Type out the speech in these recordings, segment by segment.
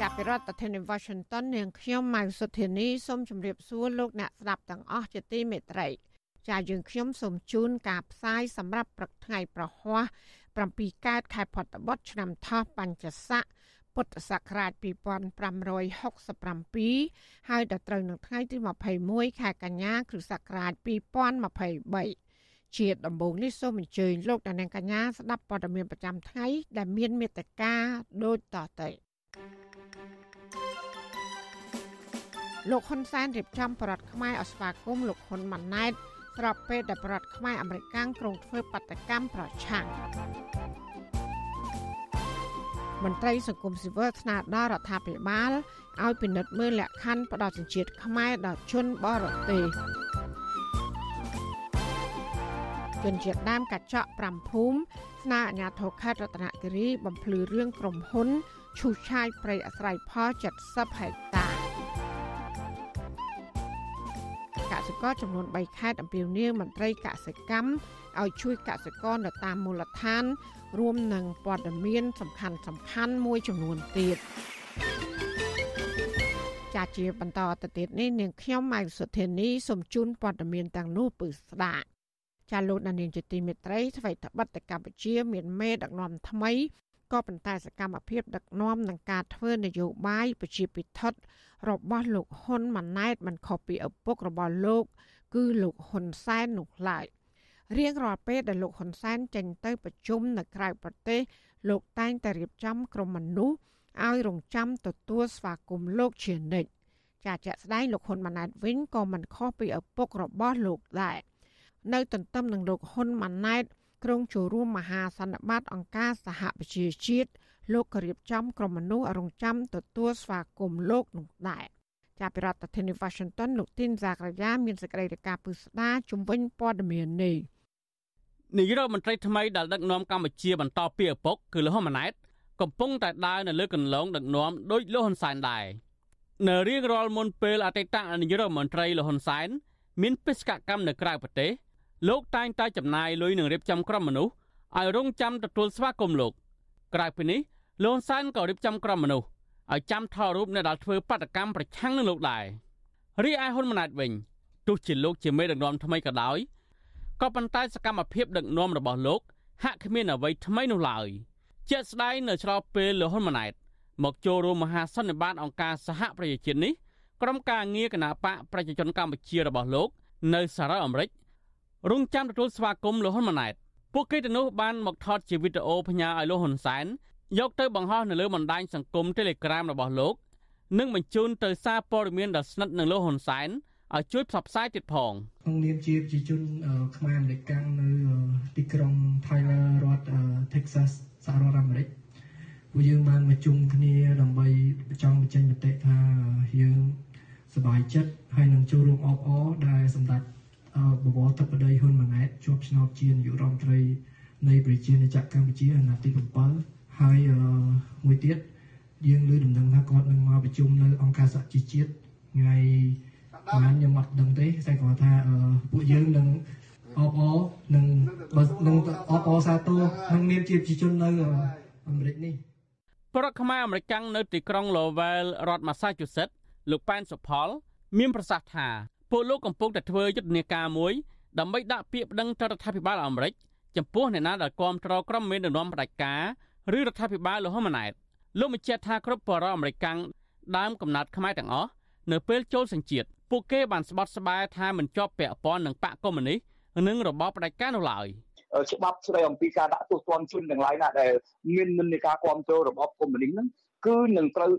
ចាប់ពីរដ្ឋធានី Washington នាងខ្ញុំម៉ៅសុធានីសូមជម្រាបសួរលោកអ្នកស្ដាប់ទាំងអស់ជាទីមេត្រីចាយើងខ្ញុំសូមជូនការផ្សាយសម្រាប់ព្រឹកថ្ងៃប្រហ័ស7កើតខែផុតបុត្រឆ្នាំថោះបញ្ញស័កពុទ្ធសករាជ2567ហើយដល់ត្រូវនឹងថ្ងៃទី21ខែកញ្ញាគ្រិស្តសករាជ2023ជាដំបូងនេះសូមអញ្ជើញលោកអ្នកនាងកញ្ញាស្ដាប់ព័ត៌មានប្រចាំថ្ងៃដែលមានមេត្តាដូចតទៅ លោកហ៊ុនសែនរៀបចំប្រដ្ឋខ្មែរអស្វាគមន៍លោកហ៊ុនម៉ាណែតស្របពេលដែលប្រដ្ឋខ្មែរអាមេរិកកាំងក្រុងធ្វើបដកម្មប្រឆាំងមន្ត្រីសង្គមស៊ីវិលស្នើដល់រដ្ឋាភិបាលឲ្យពិនិត្យមើលលក្ខខណ្ឌផ្ដល់សញ្ជាតិខ្មែរដល់ជនបរទេសជនជាតិដើមកាត់ចក់5ភូមិស្នើអាជ្ញាធរខេត្តរតនគិរីបំភ្លឺរឿងក្រុមហ៊ុនឈូសឆាយព្រៃអាស្រ័យផល70ហិក កសិករចំនួន3ខេត្តអំពាវនាវមន្ត្រីកសិកម្មឲ្យជួយកសិករនៅតាមមូលដ្ឋាន រួមនឹងព័ត៌មាន សំខាន់សំខាន់មួយចំនួនទៀតចាជាបន្តទៅទៀតនេះនាងខ្ញុំម៉ៃសុធានីសូមជូនព័ត៌មានទាំងនោះពឺស្ដាប់ចាលោកដានីងជាទីមេត្រីថ្មីត្បិតតែកម្ពុជា មានមេដឹកនាំថ្មី ក៏ប៉ុន្តែសកម្មភាពដឹកនាំនឹងការធ្វើនយោបាយប្រជាពិធរបស់លោកហ៊ុនម៉ាណែតមិនខុសពីឪពុករបស់លោក គឺលោកហ៊ុនសែននោះឡើយរៀងរាល់ពេលដែលលោកហ៊ុនសែនចេញទៅប្រជុំនៅក្រៅប្រទេស លោកតែងតែរៀបចំក្រុមមនុស្សឲ្យរងចាំទទួលស្វាគមន៍លោកជានិច្ចចាជាក់ស្ដែងលោកហ៊ុនម៉ាណែតវិញក៏មិនខុសពីឪពុករបស់លោកដែរនៅទន្ទឹមនឹងលោកហ៊ុនម៉ាណែត ក្រុងចូលរួមមហាសន្និបាតអង្គការសហប្រជាជាតិលោកក៏រៀបចំក្រុមមនុស្សរងចាំទទួលស្វាគមន៍លោកនោះដែរចាប់ពីរដ្ឋធានី Washington លោកទីនសាករាយាមានសេចក្តីរាយការណ៍ពឹស្ដាជំវិញព័ត៌មាននេះនាយរដ្ឋមន្ត្រីថ្មីដែលដឹកនាំកម្ពុជាបន្តពីឪពុកគឺលោកហ៊ុនម៉ាណែតកំពុងតែដើរនៅលើកន្លងដឹកនាំដោយលោកហ៊ុនសែនដែរនៅរៀងរាល់មុនពេលអតីតនាយរដ្ឋមន្ត្រីលោកហ៊ុនសែនមានបេសកកម្មនៅក្រៅប្រទេស លោកតែងតែចំណាយលុយនឹងរៀបចំក្រុមមនុស្សឲ្យរងចាំទទួលស្វាគមន៍លោកក្រៅពីនេះលោកសែនក៏រៀបចំក្រុមមនុស្សឲ្យចាំថតរូបអ្នកដែលធ្វើបាតកម្មប្រឆាំងនឹងលោកដែររីឯហ៊ុនម៉ាណែតវិញទោះជាលោកជាមេដឹកនាំថ្មីក៏ដោយក៏ប៉ុន្តែសកម្មភាពដឹកនាំរបស់លោក ហាក់គ្មានអ្វីថ្មីនោះឡើយជាក់ស្ដែងនៅឆ្លោះពេលលោកហ៊ុនម៉ាណែតមកចូលរួមមហាសន្និបាតអង្គការសហប្រជាជាតិនេះក្រុមការងារគណៈបកប្រជាជនកម្ពុជារបស់លោក នៅសហរដ្ឋអាមេរិក រងចាំទទួលស្វាគមន៍លោកហ៊ុនម៉ាណែតពួកគេទៅនោះបានមកថតជាវីដេអូផ្ញើឲ្យលោកហ៊ុនសែនយកទៅបង្ហោះនៅលើបណ្ដាញសង្គម Telegram របស់លោកនិងបញ្ជូនទៅសារព័ត៌មានដ៏ស្និទ្ធនឹងលោកហ៊ុនសែនឲ្យជួយផ្សព្វផ្សាយទៀតផងក្នុងនាមជាប្រជាជនខ្មែរអាមេរិកកាំងនៅទីក្រុង Tyler រដ្ឋ Texas សហរដ្ឋអាមេរិកពួកយើងបានមកជុំគ្នាដើម្បីចង់បញ្ចេញមតិថាយើងសប្បាយចិត្តហើយនឹងចូលរួមអបអរដែលសម្ដេច បវរទឹកបដីហ៊ុនម៉ាណែតជាប់ឆ្នោតជានាយករដ្ឋមន្ត្រីនៃប្រជាណាចក្រកម្ពុជាអាណត្តិទី7ហើយមួយទៀតយើងលើដំណឹងថាគាត់នឹងមកប្រជុំនៅអង្គការសហជីវជាតិថ្ងៃបានខ្ញុំអត់ដឹងទេតែគាត់ថាពួកយើងនឹងអបអរនឹងនឹងអបអរសាទរនឹងមានជាប្រជាជននៅអាមេរិកនេះប្រដ្ឋខ្មែរអាមេរិកកាំងនៅទីក្រុង Lowell រដ្ឋ Massachusetts លោកប៉ែនសុផល មានប្រសាសន៍ថា ពួកលោកកំពុងតែធ្វើយុទ្ធនាការមួយដើម្បីដាក់ពាក្យប្តឹងទៅរដ្ឋាភិបាលអាមេរិកចំពោះអ្នកណាដែលគាំទ្រក្រុមមេដឹកនាំផ្ដាច់ការឬរដ្ឋាភិបាលលោកហ៊ុនម៉ាណែតលោកបញ្ជាក់ថាគ្រប់បរិបទអាមេរិកកាំងដើមកំណត់ខ្មែរទាំងអស់នៅពេលចូលសញ្ជាតិពួកគេបានស្បត់ស្បែកថាមិនជាប់ពាក់ព័ន្ធនឹងបកកុម្មុយនីសនិងរបបផ្ដាច់ការនោះឡើយច្បាប់ស្ដីអំពីការដាក់ទោសទណ្ឌជនទាំងឡាយណាដែលមាននិន្នាការគ្រប់គ្រងរបបកុម្មុយនីសហ្នឹង គឺនឹងត្រូវ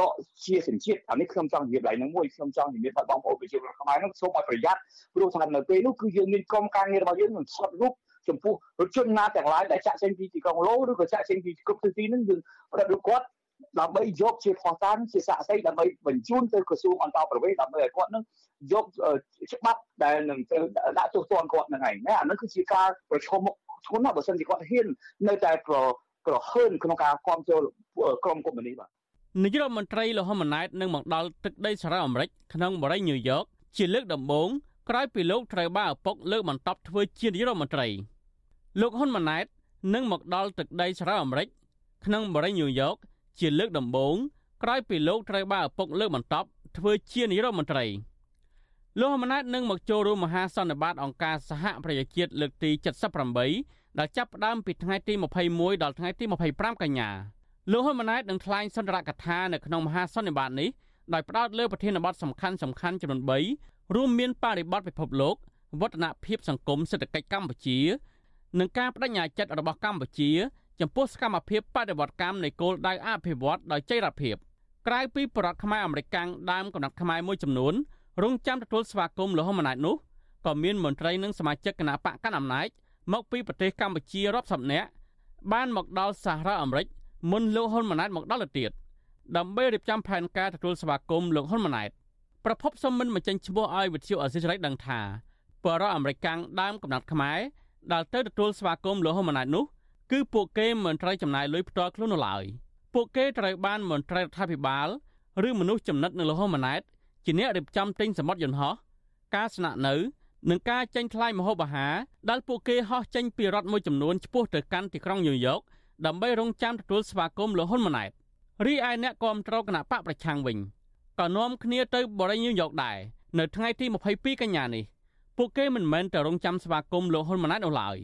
ដកជាសញ្ជាតិអានេះខ្ញុំចង់និយាយឡើងហ្នឹងមួយខ្ញុំចង់និយាយដល់បងប្អូនប្រជាជនខ្មែរហ្នឹងសូមឲ្យប្រយ័ត្នព្រោះថានៅពេលនោះគឺយើងមានក្រុមការងាររបស់យើងនឹងថតរូបចំពោះរថយន្តណាទាំងឡាយដែលចាក់ចេញពីទីក្រុងឡូឬក៏ចាក់ចេញពីគ្រប់ទិសទីហ្នឹងយើងរត់រូបគាត់ដើម្បីយកជាផុសតាងជាសាក់សីដើម្បីបញ្ជូនទៅក្រសួងអន្តរប្រវេសន៍ដើម្បីឲ្យគាត់នឹងយកច្បាប់ដែលនឹងទៅដាក់ទោសទណ្ឌគាត់នឹងឯងណាអានោះគឺជាការប្រឈមមុខធ្ងន់ណាស់បើសិនជាគាត់ហ៊ាននៅតែប្រ ប្រហើនក្នុងការគ្រប់គ្រងក្រុមកុម្មុយនីសបាទនាយករដ្ឋមន្ត្រីលហ៊ុនម៉ាណែតនឹងមកដល់ទឹកដីសហរដ្ឋអាមេរិកក្នុងបរិយាញូវយ៉កជាលើកដំបូងក្រោយពីលោកត្រូវបានឪពុកលើកបន្តធ្វើជានាយករដ្ឋមន្ត្រីលោកហ៊ុនម៉ាណែតនឹងមកដល់ទឹកដីសហរដ្ឋអាមេរិកក្នុងបរិយាញូវយ៉កជាលើកដំបូងក្រោយពីលោកត្រូវបានឪពុកលើកបន្តធ្វើជានាយករដ្ឋមន្ត្រីលោកហ៊ុនម៉ាណែតនឹងមកចូលរួមមហាសន្និបាតអង្គការសហប្រជាជាតិលើកទី78 ដែលចាប់ផ្ដើមពីថ្ងៃទី21ដល់ថ្ងៃទី25កញ្ញាលោកហ៊ុនម៉ាណែតនឹងថ្លែងសន្ទរកថានៅក្នុងមហាសន្និបាតនេះដោយផ្ដោតលើប្រធានបទសំខាន់សំខាន់ចំនួន3រួមមានបរិបទពិភពលោកវឌ្ឍនភាពសង្គមសេដ្ឋកិច្ចកម្ពុជា និងការបដិញ្ញាចិត្តរបស់កម្ពុជា ចំពោះសកម្មភាពបដិវត្តកម្មនៃគោលដៅអភិវឌ្ឍដោយចីរភាពក្រៅពីបរដ្ឋខ្មែរអមេរិកដើមកំណត់ខ្មែរមួយចំនួនរងចាំទទួលស្វាគមន៍លោកហ៊ុនម៉ាណែតនោះក៏មានមន្ត្រីនិងសមាជិកគណៈបកកណ្ដាលអំណាច មកពីប្រទេសកម្ពុជារាប់សិបនាក់បានមកដល់សហរដ្ឋអាមេរិកមុនលោកហ៊ុនម៉ាណែតមកដល់ទៅទៀតដើម្បីរៀបចំផែនការទទួលស្វាគមន៍លោកហ៊ុនម៉ាណែតប្រពន្ធសុំមិនបញ្ចេញឈ្មោះឲ្យវិទ្យុអសិរ័យដឹងថាបរិរដ្ឋអាមេរិកដើមកំណត់ខ្មែរដែលទៅទទួលស្វាគមន៍លោកហ៊ុនម៉ាណែតនោះគឺពួកគេមិនត្រូវចំណាយលុយផ្ទាល់ខ្លួននោះឡើយពួកគេត្រូវបានមន្ត្រីរដ្ឋាភិបាលឬមនុស្សចំណិតនៅលោកហ៊ុនម៉ាណែតជាអ្នករៀបចំទិញសម្បត្តិយន្តហោះការស្នាក់នៅ និងការចេញថ្លៃម្ហូបអាហារដែលពួកគេហោះចេញពីរដ្ឋមួយចំនួនឆ្ពោះទៅកាន់ទីក្រុងញូវយ៉កដើម្បីរងចាំទទួលស្វាគមន៍លោកហ៊ុនម៉ាណែតរីឯអ្នកគាំទ្រគណៈបកប្រឆាំងវិញក៏នាំគ្នាទៅបរិយាញូវយ៉កដែរនៅថ្ងៃទី22កញ្ញានេះពួកគេមិនមែនទៅរងចាំស្វាគមន៍លោកហ៊ុនម៉ាណែតនោះឡើយ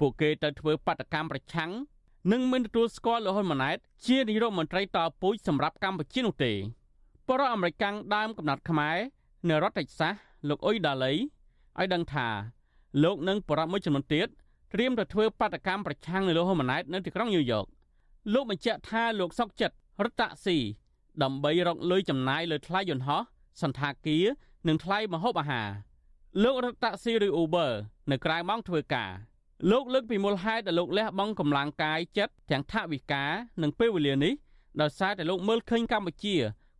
ពួកគេទៅធ្វើបដកម្មប្រឆាំងនិងមិនទទួលស្គាល់លោកហ៊ុនម៉ាណែតជានាយរដ្ឋមន្ត្រីតពូជសម្រាប់កម្ពុជានោះទេបរិអាមេរិកដើមកំណត់ខ្មែរនៅរដ្ឋតិចសាសលោកអ៊ុយដាលី ឲ្យដឹងថាលោកនឹងបរិបមួយចំនួនទៀតត្រៀមទៅធ្វើបដកម្មប្រឆាំងនៅលោកហ៊ុនម៉ាណែតនៅទីក្រុងញូវយ៉កលោកបញ្ជាក់ថាលោកសុកចិត្តរត់តាក់ស៊ីដើម្បីរកលុយចំណាយលើថ្លៃយន្តហោះសន្តាគារនិងថ្លៃម្ហូបអាហារលោករត់តាក់ស៊ីឬ Uber នៅក្រៅម៉ោងធ្វើការលោកលើកពីមូលហេតុដែលលោកលះបង់កម្លាំងកាយចិត្តទាំងថវិកានិងពេលវេលានេះដោយសារតែលោកមើលឃើញកម្ពុជា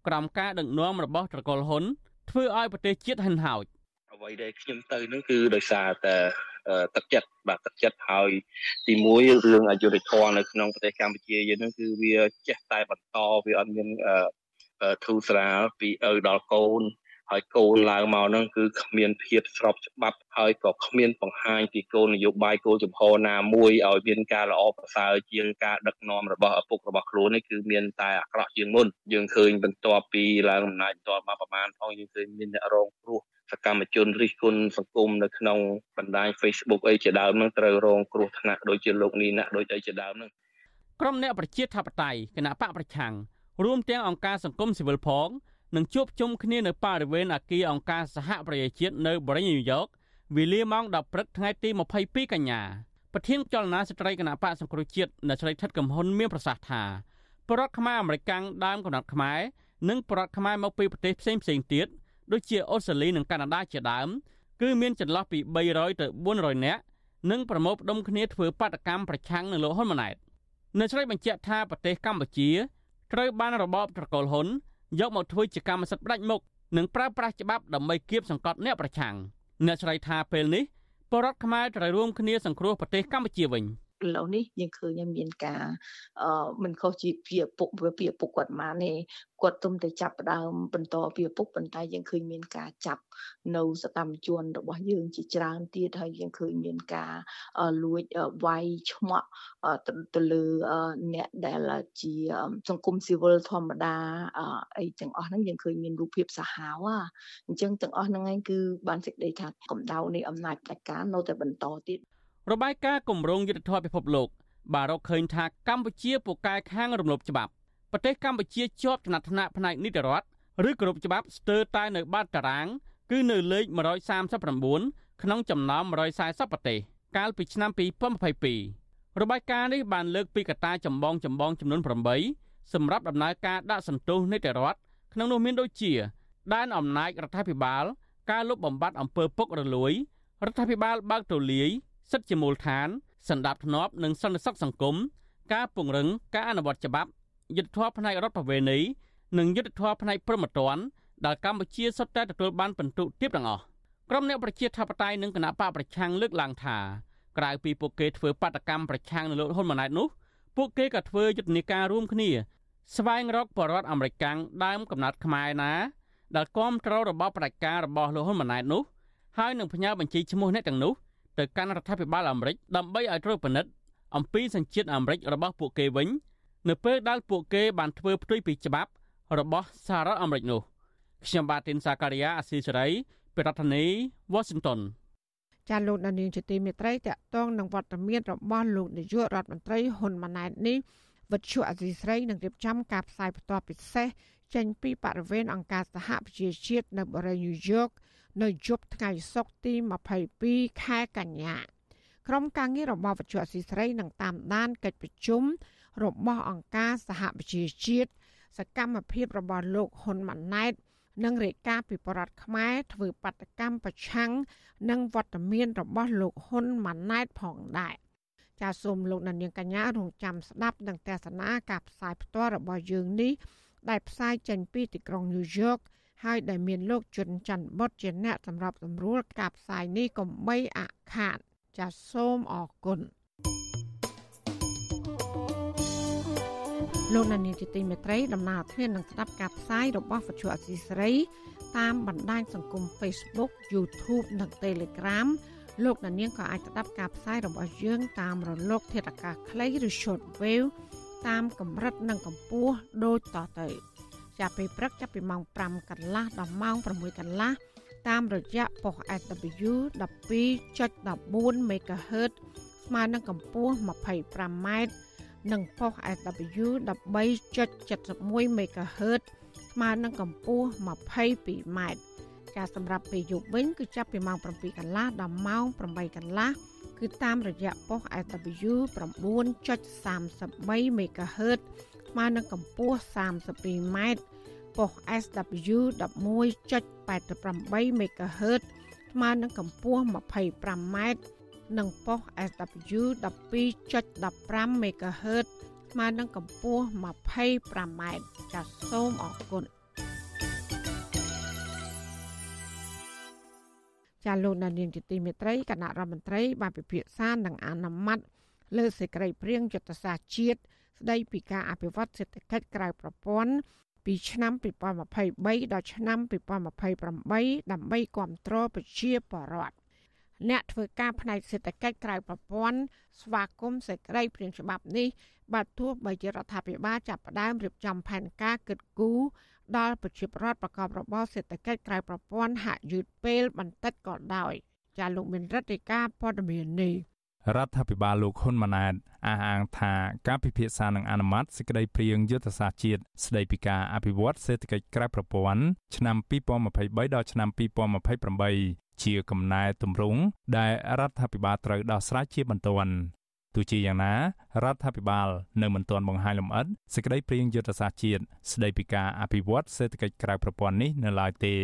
ក្រោមការដឹកនាំរបស់ត្រកូលហ៊ុនធ្វើឲ្យប្រទេសជាតិហិនហោច អ្វីដែលខ្ញុំទៅនោះគឺដោយសារតែទឹកចិត្តបាទទឹកចិត្តហើយទីមួយរឿងអយុធធម៌នៅក្នុងប្រទេសកម្ពុជាយើងនោះគឺវាចេះតែបន្តវាអត់មានធូរស្រាលពីឪដល់កូនហើយកូនឡើងមកហ្នឹងគឺគ្មានភាពស្របច្បាប់ហើយក៏គ្មានបង្ហាញពីគោលនយោបាយគោលចំហណាមួយឲ្យមានការល្អប្រសើរជាងការដឹកនាំរបស់ឪពុករបស់ខ្លួននេះគឺមានតែអាក្រក់ជាងមុនយើងឃើញបន្ទាប់ពីឡើងអំណាចបន្ទាប់មកប្រហែលផងយើងឃើញមានអ្នករងគ្រោះ សកម្មជនរិះគន់សង្គមនៅក្នុងបណ្ដាញ Facebook អីជាដើមនឹងត្រូវរងគ្រោះថ្នាក់ដូចជាលោកនីណាដូចអីជាដើមនឹងក្រុមអ្នកប្រជាធិបតេយ្យគណៈបកប្រឆាំងរួមទាំងអង្គការសង្គមស៊ីវិលផងនឹងជួបជុំគ្នានៅបរិវេណអគារអង្គការសហប្រជាជាតិនៅបរិយាញូវយ៉កវេលាម៉ោង10ព្រឹកថ្ងៃទី22កញ្ញាប្រធានចលនាស្ត្រីគណៈបកសង្គ្រោះជាតិនៅស្រីថិតកំហ៊ុនមានប្រសាសន៍ថាប្រដ្ឋខ្មែរអាមេរិកដើមកំណត់ខ្មែរនិងប្រដ្ឋខ្មែរមកពីប្រទេសផ្សេងផ្សេងទៀត ដូចជាអូស្ត្រាលីនិងកាណាដាជាដើមគឺមានចន្លោះពី300ទៅ400នាក់និងប្រមូលផ្ដុំគ្នាធ្វើបាតកម្មប្រឆាំងនឹងលោកហ៊ុនម៉ាណែតនៅស្រីបញ្ជាក់ថាប្រទេសកម្ពុជាត្រូវបានរបបត្រកូលហ៊ុនយកមកធ្វើជាកម្មសិទ្ធិផ្ដាច់មុខនិងប្រើប្រាស់ច្បាប់ដើម្បីគៀបសង្កត់អ្នកប្រឆាំងអ្នកឆ្លៃថាពេលនេះបរដ្ឋខ្មែរត្រូវរួមគ្នាសង្គ្រោះប្រទេសកម្ពុជាវិញ។ ឥឡូវនេះយើងឃើញមានការអឺមិនខុសជាពីពុកពីពុកគាត់មកទេគាត់ទុំតែចាប់ដើមបន្តពីពុកប៉ុន្តែយើងឃើញមានការចាប់នៅសកម្មជនរបស់យើងជាច្រើនទៀតហើយយើងឃើញមានការលួចវាយឆ្មក់ទៅលើអ្នកដែលជាសង្គមស៊ីវិលធម្មតាអីទាំងអស់ហ្នឹងយើងឃើញមានរូបភាពសាហាវអញ្ចឹងទាំងអស់ហ្នឹងឯងគឺបានសេចក្តីថាកម្ដៅនៃអំណាចផ្ដាច់ការនៅតែបន្តទៀត របាយការណ៍គម្រោងយុទ្ធធម៌ពិភពលោកបានរកឃើញថាកម្ពុជាពូកែខាងរំលោភច្បាប់ប្រទេសកម្ពុជាជាប់ចំណាត់ថ្នាក់ផ្នែកនីតិរដ្ឋឬគោរពច្បាប់ស្ទើរតែនៅបាតតារាង គឺនៅលេខ139ក្នុងចំណោម140ប្រទេសកាលពីឆ្នាំ2022របាយការណ៍នេះបានលើកពីកត្តាចម្បងចម្បងចំនួន8សម្រាប់ដំណើរការដាក់សន្ទុះនីតិរដ្ឋក្នុងនោះមានដូចជាដែនអំណាចរដ្ឋាភិបាល ការលុបបំបាត់អំពើពុករលួយរដ្ឋាភិបាលបើកទូលាយ សិទ្ធិជាមូលដ្ឋានសន្តិភាពនិងសន្តិសុខសង្គមការពង្រឹងការអនុវត្តច្បាប់យុទ្ធធរផ្នែករដ្ឋប្រវេណីនិងយុទ្ធធរផ្នែកព្រហ្មទណ្ឌដែលកម្ពុជាសុទ្ធតែទទួលបានពិន្ទុទាបទាំងអស់ក្រុមអ្នកប្រជាធិបតេយ្យនិងគណៈបកប្រឆាំងលើកឡើងថាក្រៅពីពួកគេធ្វើបាតកម្មប្រឆាំងនឹងលោកហ៊ុនម៉ាណែតនោះពួកគេក៏ធ្វើយុទ្ធនាការរួមគ្នា ស្វែងរកបរិវត្តអាមេរិកដើមកំណត់ខ្មែរណាដែលគ្រប់គ្រងរបបផ្ដាច់ការរបស់លោកហ៊ុនម៉ាណែតនោះហើយនឹងផ្ញើបញ្ជីឈ្មោះអ្នកទាំងនោះ ទៅកាន់រដ្ឋាភិបាលអាមេរិកដើម្បីឲ្យត្រួតពិនិត្យអំពីសញ្ជាតិអាមេរិករបស់ពួកគេវិញ នៅពេលដែលពួកគេបានធ្វើផ្ទុយពីច្បាប់របស់សហរដ្ឋអាមេរិកនោះខ្ញុំបាទទីនសាការីយ៉ាអស៊ីសេរីប្រធានាធិបតី Washington ចាលោកដានីងជាទីមេត្រីតកតងនឹងវត្តមានរបស់លោកនាយករដ្ឋមន្ត្រីហ៊ុនម៉ាណែតនេះវិទ្យុអសីស្រីនឹងរៀបចំការផ្សាយបន្តពិសេសចេញពីបរិវេណអង្គការសហប្រជាជាតិនៅបរិយាញូវយ៉ក នៅយប់ថ្ងៃសុក្រទី22ខែកញ្ញាក្រុមការងាររបស់វិទ្យុអសីស្រីនឹងតាមដានកិច្ចប្រជុំរបស់អង្គការសហប្រជាជាតិសកម្មភាពរបស់លោកហ៊ុនម៉ាណែតនិងរាយការណ៍ពីបរដ្ឋខ្មែរធ្វើបាតកម្មប្រឆាំងនឹងវត្តមានរបស់លោកហ៊ុនម៉ាណែតផងដែរចាសសូមលោកនាងកញ្ញារងចាំស្ដាប់នឹងទស្សនាការផ្សាយផ្ទាល់របស់យើងនេះដែលផ្សាយចេញពីទីក្រុងញូវយ៉ក ហើយដែលមានលោកជុនច័ន្ទបុតជាអ្នកសម្របសម្រួលការផ្សាយនេះកុំបីអាខាតចាសសូមអរគុណលោកនានីជាទីមេត្រីដំណើរធាននឹងស្ដាប់ការផ្សាយរបស់វិទ្យុអសីស្រីតាមបណ្ដាញសង្គម Facebook YouTube និង Telegram លោកនាងក៏អាចស្ដាប់ការផ្សាយរបស់យើងតាមរលក ធាតុអាកាសខ្លីឬ Shortwave តាមកម្រិតនិងកម្ពស់ដូចតទៅ ចាប់ពីព្រឹកចាប់ពីម៉ោង5កន្លះដល់ម៉ោង6កន្លះតាមរយៈប៉ុស SW 12.14 MHz ស្មើនឹងកម្ពស់ 25m និងប៉ុស SW 13.71 MHz ស្មើនឹងកម្ពស់ 22m ការសម្រាប់ពេលយប់វិញគឺចាប់ពីម៉ោង7កន្លះដល់ម៉ោង8កន្លះគឺតាមរយៈប៉ុស SW 9.33 MHz ស្មើនឹងកម្ពស់ 32m ប៉ុស SW 11.88 MHz ស្មើនឹងកម្ពស់ 25m និងប៉ុស SW 12.15 MHz ស្មើនឹងកម្ពស់ 25m ចាសសូមអរគុណចាលោកនានីទីមេត្រីគណៈរដ្ឋមន្ត្រីបានពិភាក្សានឹងអនុម័តលើសេចក្តីព្រៀងយុទ្ធសាស្ត្រជាតិ ស្តីពីការអភិវឌ្ឍសេដ្ឋកិច្ចក្រៅប្រព័ន្ធពីឆ្នាំ2023ដល់ឆ្នាំ2028ដើម្បីគ្រប់គ្រងប្រជាពលរដ្ឋអ្នកធ្វើការផ្នែកសេដ្ឋកិច្ចក្រៅប្រព័ន្ធស្វាគមន៍សេចក្តីព្រាងច្បាប់នេះបាទទោះបីជារដ្ឋាភិបាលចាប់ផ្ដើមរៀបចំផែនការគិតគូរដល់ប្រជាពលរដ្ឋប្រកបរបរសេដ្ឋកិច្ចក្រៅប្រព័ន្ធហាក់យឺតពេលបន្តិចក៏ដោយចាលោកមានរដ្ឋាភិការព័ត៌មាននេះ រដ្ឋាភិបាលលោកហ៊ុនម៉ាណែតអះអាងថាការពិភាក្សានឹងអនុម័តសេចក្តីព្រាងយុទ្ធសាស្ត្រជាតិស្តីពីការអភិវឌ្ឍសេដ្ឋកិច្ចក្រៅប្រព័ន្ធឆ្នាំ2023ដល់ឆ្នាំ2028ជាកំណែទម្រង់ដែលរដ្ឋាភិបាលត្រូវដោះស្រាយជាបន្ទាន់ទោះជាយ៉ាងណារដ្ឋាភិបាលនៅមិនទាន់បង្ហាញលម្អិតសេចក្តីព្រាងយុទ្ធសាស្ត្រជាតិស្តីពីការអភិវឌ្ឍសេដ្ឋកិច្ចក្រៅប្រព័ន្ធនេះនៅឡើយទេ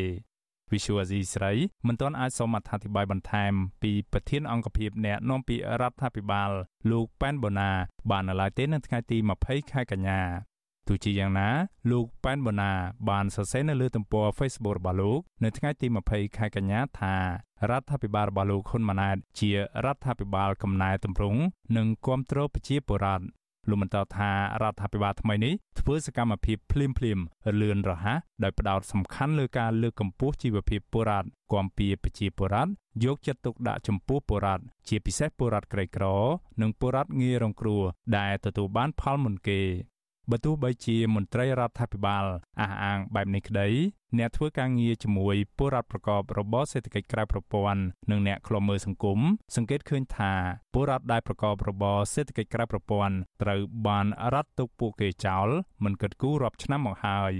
Visual Asia ស្រីមិនទាន់អាចសូមអធិប្បាយបន្ថែមពីប្រធានអង្គភិបអ្នកនាំពាក្យរដ្ឋាភិបាលលោកប៉ែនបូណា បាននៅឡើយទេនៅថ្ងៃទី20ខែកញ្ញាទោះជាយ៉ាងណាលោកប៉ែនបូណា បានសរសេរនៅលើទំព័រ Facebook របស់លោកនៅថ្ងៃទី20ខែកញ្ញាថារដ្ឋាភិបាលរបស់លោកហ៊ុនម៉ាណែតជារដ្ឋាភិបាលកំណែតម្រង់និងគ្រប់គ្រងប្រជាពលរដ្ឋ លោកបន្តថារដ្ឋាភិបាលថ្មីនេះធ្វើសកម្មភាពភ្លាមភ្លាមលឿនរហ័សដោយផ្ដោតសំខាន់លើការលើកកម្ពស់ជីវភាពពលរដ្ឋគាំពៀប្រជាពលរដ្ឋយកចិត្តទុកដាក់ចំពោះពលរដ្ឋជាពិសេសពលរដ្ឋក្រីក្រ និងពលរដ្ឋងាយរងគ្រោះដែលទទួលបានផលមុនគេបើទោះបីជាមន្ត្រីរដ្ឋាភិបាលអះអាងបែបនេះក្តី អ្នកធ្វើការងារជាមួយពលរដ្ឋប្រកបរបរសេដ្ឋកិច្ចក្រៅប្រព័ន្ធនិងអ្នកឃ្លាំមើលសង្គមសង្កេតឃើញថាពលរដ្ឋដែលប្រកបរបរសេដ្ឋកិច្ចក្រៅប្រព័ន្ធត្រូវបានរត់ទុកពួកគេចោលមិនគិតគូររាប់ឆ្នាំមកហើយ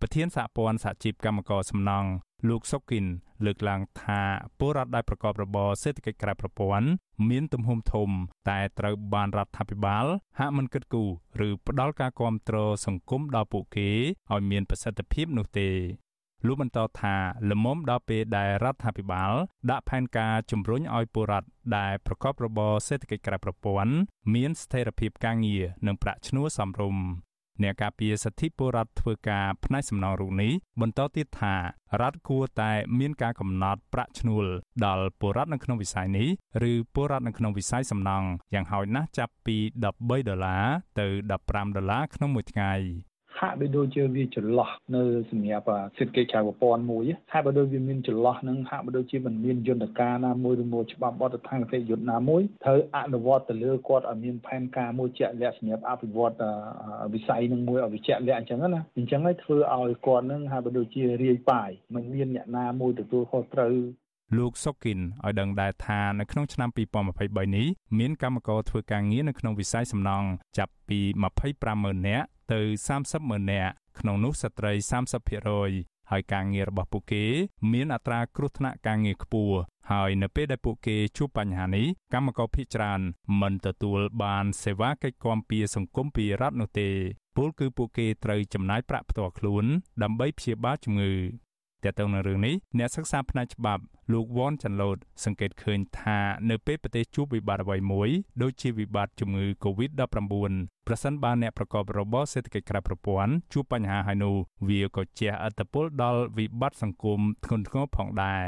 ប្រធានសហព័ន្ធសហជីពកម្មករសំណង់ លោកសុគិនលើកឡើងថាពលរដ្ឋដែលប្រកបរបរសេដ្ឋកិច្ចក្រៅប្រព័ន្ធមានទំហំធំ តែត្រូវបានរដ្ឋាភិបាលហាក់មិនគិតគូរឬផ្ដល់ការគាំទ្រសង្គមដល់ពួកគេឲ្យមានប្រសិទ្ធភាពនោះទេលោកបន្តថាលមុំដល់ពេលដែលរដ្ឋាភិបាលដាក់ផែនការជំរុញឲ្យពលរដ្ឋដែលប្រកបរបរសេដ្ឋកិច្ចក្រៅប្រព័ន្ធមានស្ថិរភាពការងារនិងប្រាក់ឈ្នួលសមរម្យ អ្នកការពារសិទ្ធិពលរដ្ឋធ្វើការផ្នែកសំណងរូបនេះបន្តទៀតថារដ្ឋគួរតែមានការកំណត់ប្រាក់ឈ្នួលដល់ពលរដ្ឋនៅក្នុងវិស័យនេះឬពលរដ្ឋនៅក្នុងវិស័យសំណង់យ៉ាងហោចណាស់ចាប់ពី13ដុល្លារទៅ15ដុល្លារក្នុងមួយថ្ងៃ ហាក់បីដូចជាវាចន្លោះនៅសម្រាប់សេដ្ឋកិច្ចក្រៅប្រព័ន្ធមួយហាក់បីដូចវាមានចន្លោះនឹងហាក់បីដូចជាមិនមានយន្តការណាមួយឬមួយច្បាប់បទដ្ឋានគតិយុត្តណាមួយត្រូវអនុវត្តទៅលើគាត់ឲ្យមានផែនការមួយជាក់លាក់សម្រាប់អភិវឌ្ឍវិស័យនឹងមួយឲ្យវាជាក់លាក់អញ្ចឹងណាអញ្ចឹងហើយធ្វើឲ្យគាត់នឹងហាក់បីដូចជារាយប៉ាយមិនមានអ្នកណាមួយទទួលខុសត្រូវលោកសុគិនឲ្យដឹងដែរថានៅក្នុងឆ្នាំ2023នេះមានកម្មករធ្វើការងារនៅក្នុងវិស័យសំណង់ចាប់ពី250,000នាក់ ទៅ30,000នាក់ក្នុងនោះស្ត្រី30%ហើយការងាររបស់ពួកគេមានអត្រាគ្រោះថ្នាក់ការងារខ្ពស់ហើយនៅពេលដែលពួកគេជួបបញ្ហានេះកម្មករភ័យច្រើនមិនទទួលបានសេវាកិច្ចគាំពារសង្គមពីរដ្ឋនោះទេពលគឺពួកគេត្រូវចំណាយប្រាក់ផ្ទាល់ខ្លួនដើម្បីព្យាបាលជំងឺ តើតើនៅរឿងនេះអ្នកសិក្សាផ្នែកច្បាប់លោកវ៉នចាន់ឡូតសង្កេតឃើញថានៅពេលប្រទេសជួបវិបត្តិអ្វីមួយដូចជាវិបត្តិជំងឺ Covid-19 ប្រសិនបើអ្នកប្រកបរបរសេដ្ឋកិច្ចក្រៅប្រព័ន្ធជួបបញ្ហាហើយនោះវាក៏ជះឥទ្ធិពលដល់វិបត្តិសង្គមធ្ងន់ធ្ងរផងដែរ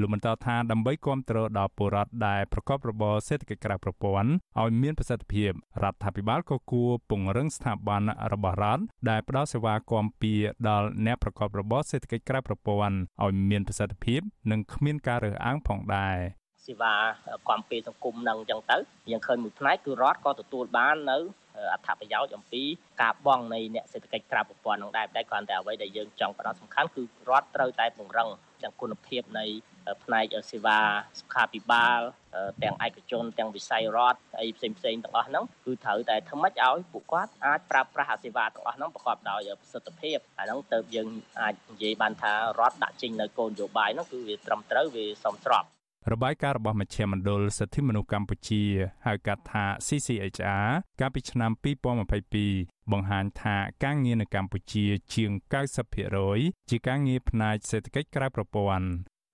លោកបន្តថាដើម្បីគ្រប់គ្រងដល់ពលរដ្ឋដែលប្រកបរបរសេដ្ឋកិច្ចក្រៅប្រព័ន្ធឲ្យមានប្រសិទ្ធភាពរដ្ឋាភិបាលក៏គួរពង្រឹងស្ថាប័នរបស់រដ្ឋដែលផ្ដល់សេវាគាំពារដល់អ្នកប្រកបរបរសេដ្ឋកិច្ចក្រៅប្រព័ន្ធឲ្យមានប្រសិទ្ធភាព និងគ្មានការរើសអើងផងដែរសេវាគាំពារសង្គមនឹងអញ្ចឹងទៅយើងឃើញមួយផ្នែកគឺរដ្ឋក៏ទទួលបាននៅ អត្ថប្រយោជន៍អំពីការបង់នៃអ្នកសេដ្ឋកិច្ចក្រៅប្រព័ន្ធនឹងដែរតែគ្រាន់តែអ្វីដែលយើងចង់ផ្ដោតសំខាន់គឺរដ្ឋត្រូវតែពង្រឹងទាំងគុណភាពនៃផ្នែកសេវាសុខាភិបាលទាំងឯកជនទាំងវិស័យរដ្ឋអីផ្សេងផ្សេងទាំងអស់ហ្នឹងគឺត្រូវតែធ្វើម៉េចឲ្យពួកគាត់អាចប្រើប្រាស់អាសេវាទាំងអស់ហ្នឹងប្រកបដោយប្រសិទ្ធភាពអាហ្នឹងទៅយើងអាចនិយាយបានថារដ្ឋដាក់ចេញនៅគោលនយោបាយហ្នឹងគឺវាត្រឹមត្រូវវាសមស្រប របាយការណ៍របស់មជ្ឈមណ្ឌលសិទ្ធិមនុស្សកម្ពុជាហៅកាត់ថា CCHR កាលពីឆ្នាំ2022បង្ហាញថាការងារនៅកម្ពុជាជាង90%ជាការងារផ្នែកសេដ្ឋកិច្ចក្រៅប្រព័ន្ធ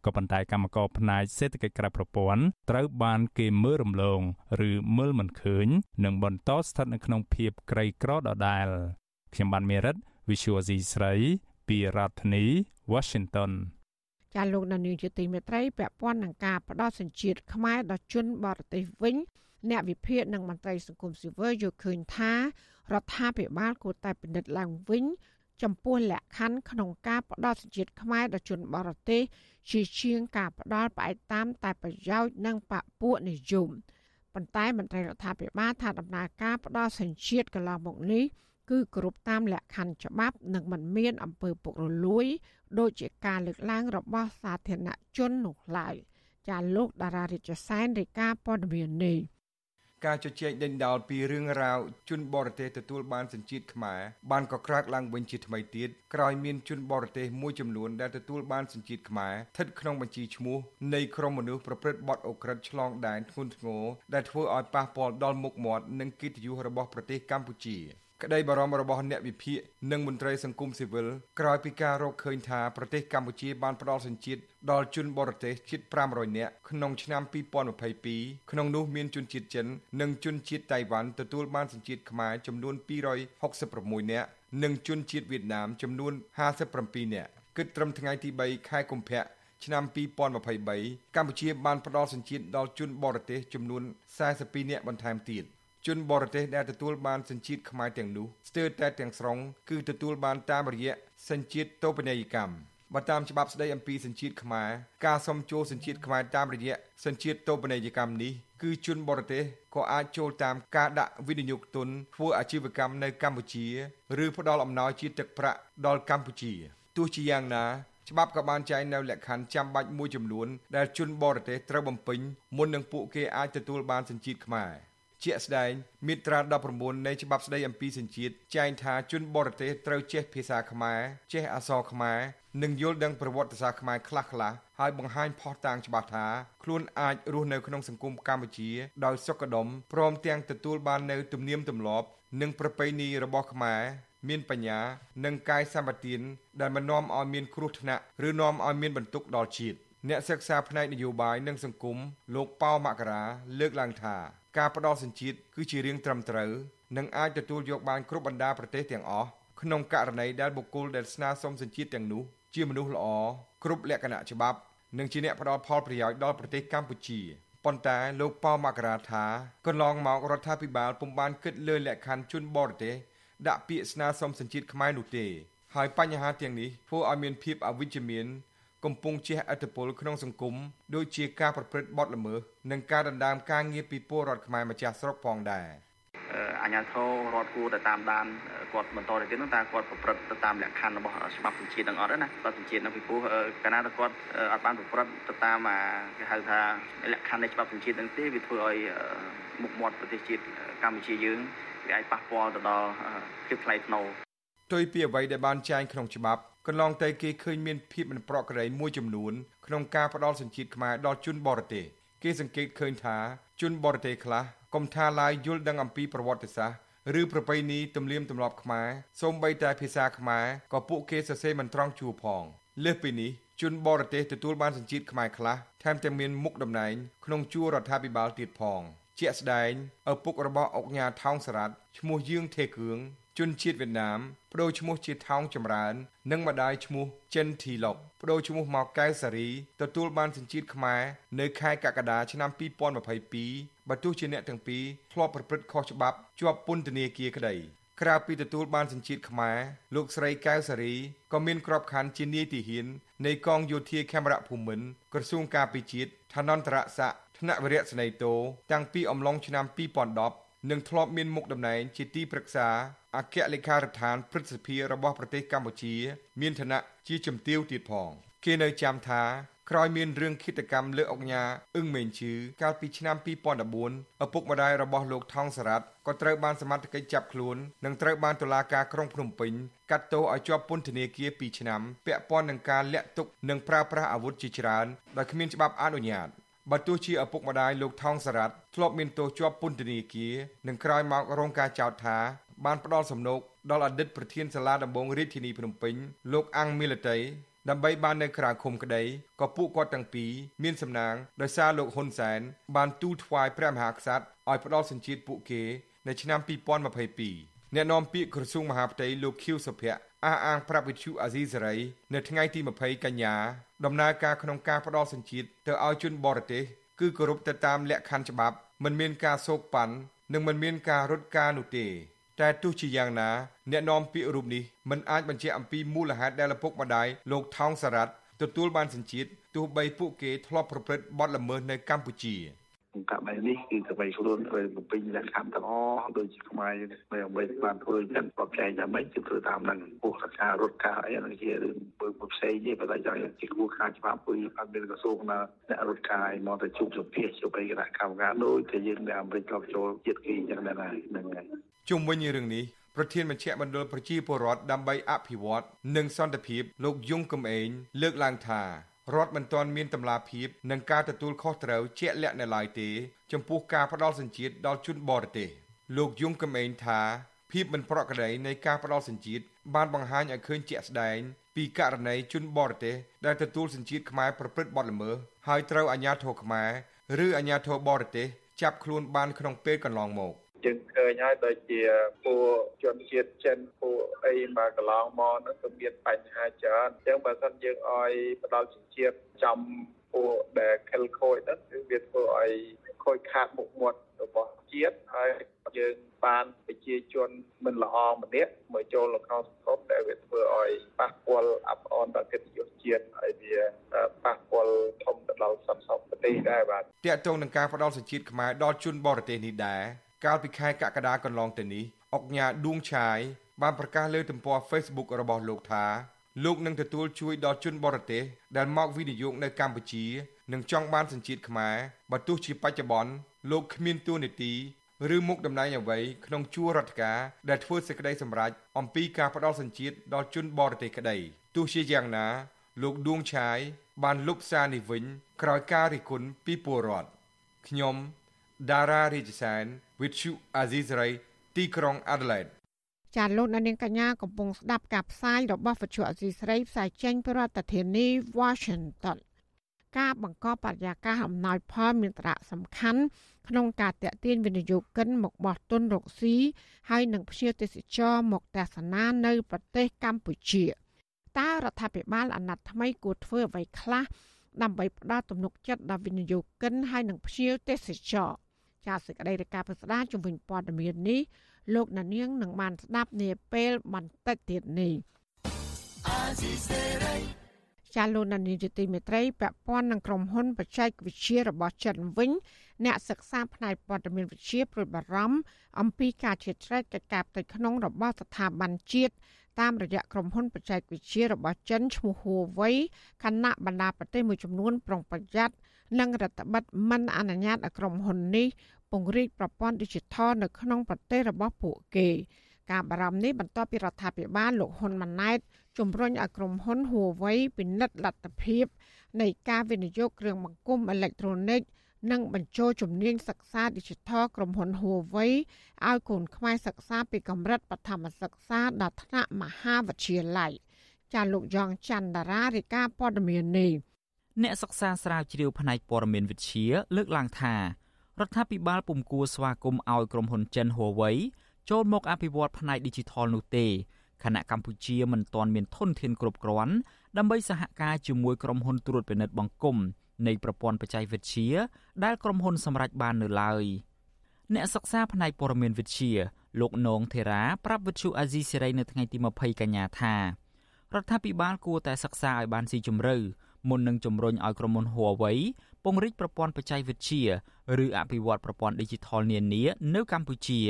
ក៏ប៉ុន្តែកម្មករផ្នែកសេដ្ឋកិច្ចក្រៅប្រព័ន្ធត្រូវបានគេមើលរំលង ឬមើលមិនឃើញនិងបន្តស្ថិតនៅក្នុងភាពក្រីក្រដដែលខ្ញុំបានមេរិត Visual C ស្រី ពីរដ្ឋធានី Washington ចាលោកនានីជាទីមេត្រីពាក់ព័ន្ធនឹងការផ្ដោតសញ្ជាតិខ្មែរដល់ជនបរទេសវិញអ្នកវិភាគនិងមន្ត្រីសង្គមស៊ីវិលយល់ឃើញថារដ្ឋាភិបាលគួរតែពិនិត្យឡើងវិញ ចំពោះលក្ខខណ្ឌក្នុងការផ្ដោតសញ្ជាតិខ្មែរដល់ជនបរទេសជាជាងការផ្ដាល់ផ្អែកតាមតែប្រយោជន៍និងបពុនិយមប៉ុន្តែមន្ត្រីរដ្ឋាភិបាលថាដំណើរការផ្ដាល់សញ្ជាតិកន្លងមកនេះ គឺគ្រប់តាមលក្ខខណ្ឌច្បាប់និងមិនមានអំពើពុករលួយដូចជាការលើកឡើងរបស់សាធារណជននោះឡើយចាលោកតារារិទ្ធសែនរាយការណ៍ព័ត៌មាននេះការជជែកដេញដោលពីរឿងរ៉ាវជនបរទេសទទួលបានសញ្ជាតិខ្មែរបានកក្រើកឡើងវិញជាថ្មីទៀតក្រោយមានជនបរទេសមួយចំនួនដែលទទួលបានសញ្ជាតិខ្មែរស្ថិតក្នុងបញ្ជីឈ្មោះនៃក្រុមមនុស្សប្រព្រឹត្តបទអូក្រិដ្ឋឆ្លងដែនធ្ងន់ធ្ងរដែលធ្វើឲ្យប៉ះពាល់ដល់មុខមាត់និងកិត្តិយសរបស់ប្រទេសកម្ពុជា។ ក្តីបារម្ភរបស់អ្នកវិភាគនិងមន្ត្រីសង្គមស៊ីវិលក្រោយពីការរកឃើញថាប្រទេសកម្ពុជាបានផ្ដល់សញ្ជាតិដល់ជនបរទេសជិត500នាក់ក្នុងឆ្នាំ2022ក្នុងនោះមានជនជាតិចិន និងជនជាតិតៃវ៉ាន់ទទួលបានសញ្ជាតិខ្មែរចំនួន266នាក់និងជនជាតិវៀតណាមចំនួន57នាក់គិតត្រឹមថ្ងៃទី3ខែកុម្ភៈឆ្នាំ2023កម្ពុជាបានផ្ដល់សញ្ជាតិដល់ជនបរទេសចំនួន42នាក់បន្ថែមទៀត ជនបរទេសដែលទទួលបានសញ្ជាតិខ្មែរទាំងនោះស្ទើរតែទាំងស្រុងគឺទទួលបានតាមរយៈសញ្ជាតិតូបនីយកម្មបើតាមច្បាប់ស្តីអំពីសញ្ជាតិខ្មែរការសុំចូលសញ្ជាតិខ្មែរតាមរយៈសញ្ជាតិតូបនីយកម្មនេះគឺជនបរទេសក៏អាចចូលតាមការដាក់វិនិយោគទុនធ្វើអាជីវកម្មនៅកម្ពុជាឬផ្ដល់អំណោយជាទឹកប្រាក់ដល់កម្ពុជាទោះជាយ៉ាងណាច្បាប់ក៏បានចែងនៅលក្ខខណ្ឌចាំបាច់មួយចំនួនដែលជនបរទេសត្រូវបំពេញមុននឹងពួកគេអាចទទួលបានសញ្ជាតិខ្មែរ ជាក់ស្ដែងមាត្រា19នៃច្បាប់ស្តីអំពីសញ្ជាតិចែងថាជនបរទេសត្រូវចេះភាសាខ្មែរចេះអក្សរខ្មែរនិងយល់ដឹងប្រវត្តិសាស្ត្រខ្មែរខ្លះៗហើយបង្ហាញផុសតាងច្បាស់ថាខ្លួនអាចរស់នៅក្នុងសង្គមកម្ពុជាដោយសុខដុមព្រមទាំងទទួលបាននូវទំនៀមទម្លាប់និងប្រពៃណីរបស់ខ្មែរមានបញ្ញានិងកាយសម្បទានដែលមិននាំឲ្យមានគ្រោះថ្នាក់ឬនាំឲ្យមានបន្ទុកដល់ជាតិអ្នកសិក្សាផ្នែកនយោបាយនិងសង្គមលោកប៉ៅមករាលើកឡើងថា ការផ្ដល់សញ្ជាតិគឺជារឿងត្រឹមត្រូវនឹងអាចទទួលយកបានគ្រប់បណ្ដាប្រទេសទាំងអស់ក្នុងករណីដែលបុគ្គលដែលស្នើសុំសញ្ជាតិទាំងនោះជាមនុស្សល្អគ្រប់លក្ខណៈច្បាប់និងជាអ្នកផ្ដល់ផលប្រយោជន៍ដល់ប្រទេសកម្ពុជាប៉ុន្តែលោកប៉ោមករាថាកន្លងមករដ្ឋាភិបាលពុំបានគិតលើលក្ខខណ្ឌជនបរទេសដាក់ពាក្យស្នើសុំសញ្ជាតិខ្មែរនោះទេហើយបញ្ហាទាំងនេះធ្វើឲ្យមានភាពអវិជ្ជមាន កំពុងជះឥទ្ធិពលក្នុងសង្គមដូចជាការប្រព្រឹត្តបទល្មើសនិងការដណ្ដើមការងារពីពលរដ្ឋខ្មែរម្ចាស់ស្រុកផងដែរអាញាធររដ្ឋគួរតែតាមដានគាត់បន្តទៅទៀតនោះតើគាត់ប្រព្រឹត្តទៅតាមលក្ខខណ្ឌរបស់ច្បាប់សញ្ជាតិនឹងអត់ណាច្បាប់សញ្ជាតិនឹងពីព្រោះកាលណាតែគាត់អត់បានប្រព្រឹត្តទៅតាមអាគេហៅថាលក្ខខណ្ឌនៃច្បាប់សញ្ជាតិនឹងទេវាធ្វើឲ្យមុខមាត់ប្រទេសជាតិកម្ពុជាយើងវាអាចប៉ះពាល់ទៅដល់ភាពថ្លៃថ្នូរផ្ទុយពីអ្វីដែលបានចែងក្នុងច្បាប់ កន្លងទៅគេឃើញមានភាពមិនប្រក្រតីមួយចំនួនក្នុងការផ្ដល់សញ្ជាតិខ្មែរដល់ជនបរទេសគេសង្កេតឃើញថាជនបរទេសខ្លះកុំថាឡាយយល់ដឹងអំពីប្រវត្តិសាស្ត្រឬប្រពៃណីទំនៀមទម្លាប់ខ្មែរសូម្បីតែភាសាខ្មែរក៏ពួកគេសរសេរមិនត្រង់ជួរផងលើសពីនេះជនបរទេសទទួលបានសញ្ជាតិខ្មែរខ្លះថែមទាំងមានមុខតំណែងក្នុងជួររដ្ឋាភិបាលទៀតផងជាក់ស្ដែងឪពុករបស់អុកញ៉ាថោងសារ៉ាត់ឈ្មោះយឿងថេគឿង ជនជាតិវៀតណាមបដូរឈ្មោះជាថោងចម្រើន និងម្ដាយឈ្មោះចិនធីឡុកបដូរឈ្មោះមកកែវសារីទទួលបានសញ្ជាតិខ្មែរនៅខែកក្កដាឆ្នាំ2022បើទោះជាអ្នកទាំងពីរធ្លាប់ប្រព្រឹត្តខុសច្បាប់ជាប់ពន្ធនាគារក្តីក្រៅពីទទួលបានសញ្ជាតិខ្មែរលោកស្រីកែវសារីក៏មានក្របខ័ណ្ឌជានាយទាហាននៃកងយោធាខេមរៈភូមិន្ទក្រសួងការពារជាតិឋានន្តរស័ក្តិថ្នាក់វិរៈស្នេហ៍តូតាំងពីអំឡុងឆ្នាំ2010 និងធ្លាប់មានមុខតំណែងជាទីប្រឹក្សាអគ្គលេខារដ្ឋានព្រឹទ្ធសភារបស់ប្រទេសកម្ពុជា មានឋានៈជាជំទាវទៀតផងគេនៅចាំថាក្រោយមានរឿងឃាតកម្មលើអុកញ៉ាអឹងមេងឈឺកាលពីឆ្នាំ2014ឪពុកម្ដាយរបស់លោកថងសារ៉ាត់ក៏ត្រូវបានសមត្ថកិច្ចចាប់ខ្លួននិងត្រូវបានតុលាការក្រុងភ្នំពេញកាត់ទោសឲ្យជាប់ពន្ធនាគារ2ឆ្នាំពាក់ព័ន្ធនឹងការលាក់ទុកនិងប្រើប្រាស់អាវុធជាច្រើនដោយគ្មានច្បាប់អនុញ្ញាត បើទោះជាឪពុកម្ដាយលោកថងសារ៉ាត់ធ្លាប់មានទោសជាប់ពន្ធនាគារនិងក្រោយមករងការចោទថាបានផ្ដល់សំណូកដល់អតីតប្រធានសាលាដំបងរាជធានីភ្នំពេញលោកអាំងមីលតីដើម្បីបាននៅក្រៅឃុំក្តីក៏ពួកគាត់ទាំងពីរមានសំណាងដោយសារលោកហ៊ុនសែនបានទូលថ្វាយព្រះមហាក្សត្រឲ្យផ្ដល់សញ្ជាតិពួកគេនៅឆ្នាំ2022អ្នកនាំពាក្យក្រសួងមហាផ្ទៃលោកខៀវសុភ័ក្រ អះអាងប្រាប់វិទ្យុអាស៊ីសេរីនៅថ្ងៃទី20កញ្ញាដំណើរការក្នុងការផ្ដល់សញ្ជាតិទៅឲ្យជនបរទេសគឺគោរពទៅតាមលក្ខខណ្ឌច្បាប់មិនមានការសោកប៉ាន់និងមិនមានការរត់ការនោះទេតែទោះជាយ៉ាងណាអ្នកនាំពាក្យរូបនេះមិនអាចបញ្ជាក់អំពីមូលហេតុដែលឪពុកម្ដាយលោកថោងសារ៉ាត់ទទួលបានសញ្ជាតិទោះបីពួកគេធ្លាប់ប្រព្រឹត្តបទល្មើសនៅកម្ពុជា ករណីនេះគឺថ្មីខ្លួនត្រូវបំពេញលក្ខខណ្ឌទាំងអស់ដូចជាខ្មែរយើងមិនអ្វីបានធ្វើចឹងប្រកែកយ៉ាងម៉េចគឺធ្វើតាមនឹងពោះការរត់ការអីហ្នឹងជារឿងបើផ្សេងទេបើតែយ៉ាងជាគួរការច្បាប់ពុយអត់មានក្រសួងណាអ្នករត់ការឲ្យមកទៅជួបសម្ភាសជួបអីគណៈកម្មការដូចតែយើងនៅអាមេរិកក៏ចូលជាតិគេចឹងដែរហ្នឹងហើយជុំវិញរឿងនេះប្រធានមជ្ឈមណ្ឌលប្រជាពលរដ្ឋដើម្បីអភិវឌ្ឍនិងសន្តិភាពលោកយងកំឯងលើកឡើងថា រដ្ឋមិនទាន់មានតម្លាភាពនិងការទទួលខុសត្រូវជាក់លាក់នៅឡើយទេ ចំពោះការផ្ដល់សញ្ជាតិដល់ជនបរទេសលោកយងកំឯងថាភាពមិនប្រក្រតីនៃការផ្ដល់សញ្ជាតិបានបង្ហាញឲ្យឃើញជាក់ស្ដែងពីករណីជនបរទេសដែលទទួលសញ្ជាតិខ្មែរប្រព្រឹត្តបទល្មើសហើយត្រូវអាជ្ញាធរខ្មែរឬអាជ្ញាធរបរទេសចាប់ខ្លួនបានក្នុងពេលកន្លងមក។ យើងឃើញហើយដូចជាពួកជនជាតិចិនពួកអីមកកន្លងមកនោះក៏មានបញ្ហាច្រើនអញ្ចឹងបើសិនយើងឲ្យផ្ដាល់ជាតិចំពួកដែលខិលខូចហ្នឹងគឺវាធ្វើឲ្យខូចខាតមុខមាត់របស់ជាតិហើយយើងបានប្រជាជនមិនល្អម្នាក់មកចូលក្នុងសង្គមដែលវាធ្វើឲ្យប៉ះពាល់អបអរដល់កិត្តិយសជាតិហើយវាប៉ះពាល់ធំទៅដល់សន្តិសុខប្រទេសដែរបាទតើតើនឹងការផ្ដល់សញ្ជាតិខ្មែរដល់ជនបរទេសនេះដែរ កាលពីខែកក្កដាកន្លងទៅនេះអុកញ៉ាឌួងឆាយបានប្រកាសលើទំព័រ Facebook របស់លោកថាលោកនឹងទទួលជួយដល់ជនបរទេសដែលមកវិនិយោគនៅកម្ពុជានិងចង់បានសញ្ជាតិខ្មែរបើទោះជាបច្ចុប្បន្នលោកគ្មានទួនាទីឬមុខតំណែងអ្វីក្នុងជួររដ្ឋការដែលធ្វើសេចក្តីសម្រេចអំពីការផ្ដល់សញ្ជាតិដល់ជនបរទេសក្តីទោះជាយ៉ាងណា លោកឌួងឆាយបានលុបសារនេះវិញក្រោយការរិះគន់ពីពលរដ្ឋខ្ញុំ ដារ៉ារាជសែន with you Azizray ទីក្រុង Adelaide ចាលោកនាងកញ្ញាកំពុងស្ដាប់ការផ្សាយរបស់វិទ្យុអសីស្រីផ្សាយចេញពីរដ្ឋធានី Washington ការបង្កបរិយាកាសអំណោយផលមានសារៈសំខាន់ក្នុងការតេទៀងវិនិយោគិនមកបោះទុនរកស៊ីហើយនឹងភ្ញៀវទេសចរមកទស្សនានៅប្រទេសកម្ពុជាតើរដ្ឋាភិបាលអាណត្តិថ្មីគួរធ្វើអ្វីខ្លះដើម្បីផ្ដល់ទំនុកចិត្តដល់វិនិយោគិនហើយនឹងភ្ញៀវទេសចរ ចាសសេចក្តីរាយការណ៍ពិស្ដារជំវិញព័ត៌មាននេះលោកណានៀងនឹងបានស្ដាប់នាពេលបន្តិចទៀតនេះចាលោកណានៀងជាទីមេត្រីពាក់ព័ន្ធនឹងក្រុមហ៊ុនបច្ចេកវិទ្យារបស់ចិនវិញ អ្នកសិក្សាផ្នែកព័ត៌មានវិទ្យាព្រួយបារម្ភអំពីការជ្រៀតជ្រែកកិច្ចការផ្ទៃក្នុងរបស់ស្ថាប័នជាតិ តាមរយៈក្រុមហ៊ុនបច្ចេកវិទ្យារបស់ចិនឈ្មោះ Huawei ខណៈបណ្ដាប្រទេសមួយចំនួនប្រុងប្រយ័ត្ននិងរដ្ឋបិទមិនអនុញ្ញាតឲ្យក្រុមហ៊ុននេះពង្រីកប្រព័ន្ធ Digital នៅក្នុងប្រទេសរបស់ពួកគេការបារម្ភនេះបន្ទាប់ពីរដ្ឋាភិបាលលោកហ៊ុនម៉ាណែតជំរុញឲ្យក្រុមហ៊ុន Huawei ពិនិត្យលទ្ធភាពនៃការវិនិយោគគ្រឿងបង្គុំអេឡិចត្រូនិក និងបញ្ចូលជំនាញសិក្សា Digital ក្រុមហ៊ុន Huawei ឲ្យកូនខ្មែរសិក្សាពីកម្រិតបឋមសិក្សាដល់ថ្នាក់មហាវិទ្យាល័យចាលោកយ៉ងច័ន្ទតារារាយការណ៍ព័ត៌មាននេះអ្នកសិក្សាស្រាវជ្រាវផ្នែកព័ត៌មានវិទ្យាលើកឡើងថារដ្ឋាភិបាលពុំគួរស្វាគមន៍ឲ្យក្រុមហ៊ុនចិន Huawei ចូលមកអភិវឌ្ឍផ្នែក Digital នោះទេខណៈកម្ពុជាមិនទាន់មានធនធានគ្រប់គ្រាន់ដើម្បីសហការជាមួយក្រុមហ៊ុនត្រួតពិនិត្យបង្គំ នៃប្រព័ន្ធបច្ចេកវិទ្យាដែលក្រុមហ៊ុនសម្រេចបាននៅឡើយអ្នកសិក្សាផ្នែកព័ត៌មានវិទ្យាលោកនងធីរ៉ាប្រាប់វិទ្យុអាស៊ីសេរីនៅថ្ងៃទី20កញ្ញាថារដ្ឋាភិបាលគួរតែសិក្សាឲ្យបានស៊ីជម្រៅមុននឹងជំរុញឲ្យក្រុមហ៊ុន Huawei ពង្រីកប្រព័ន្ធបច្ចេកវិទ្យាឬអភិវឌ្ឍប្រព័ន្ធ Digital នានានៅកម្ពុជា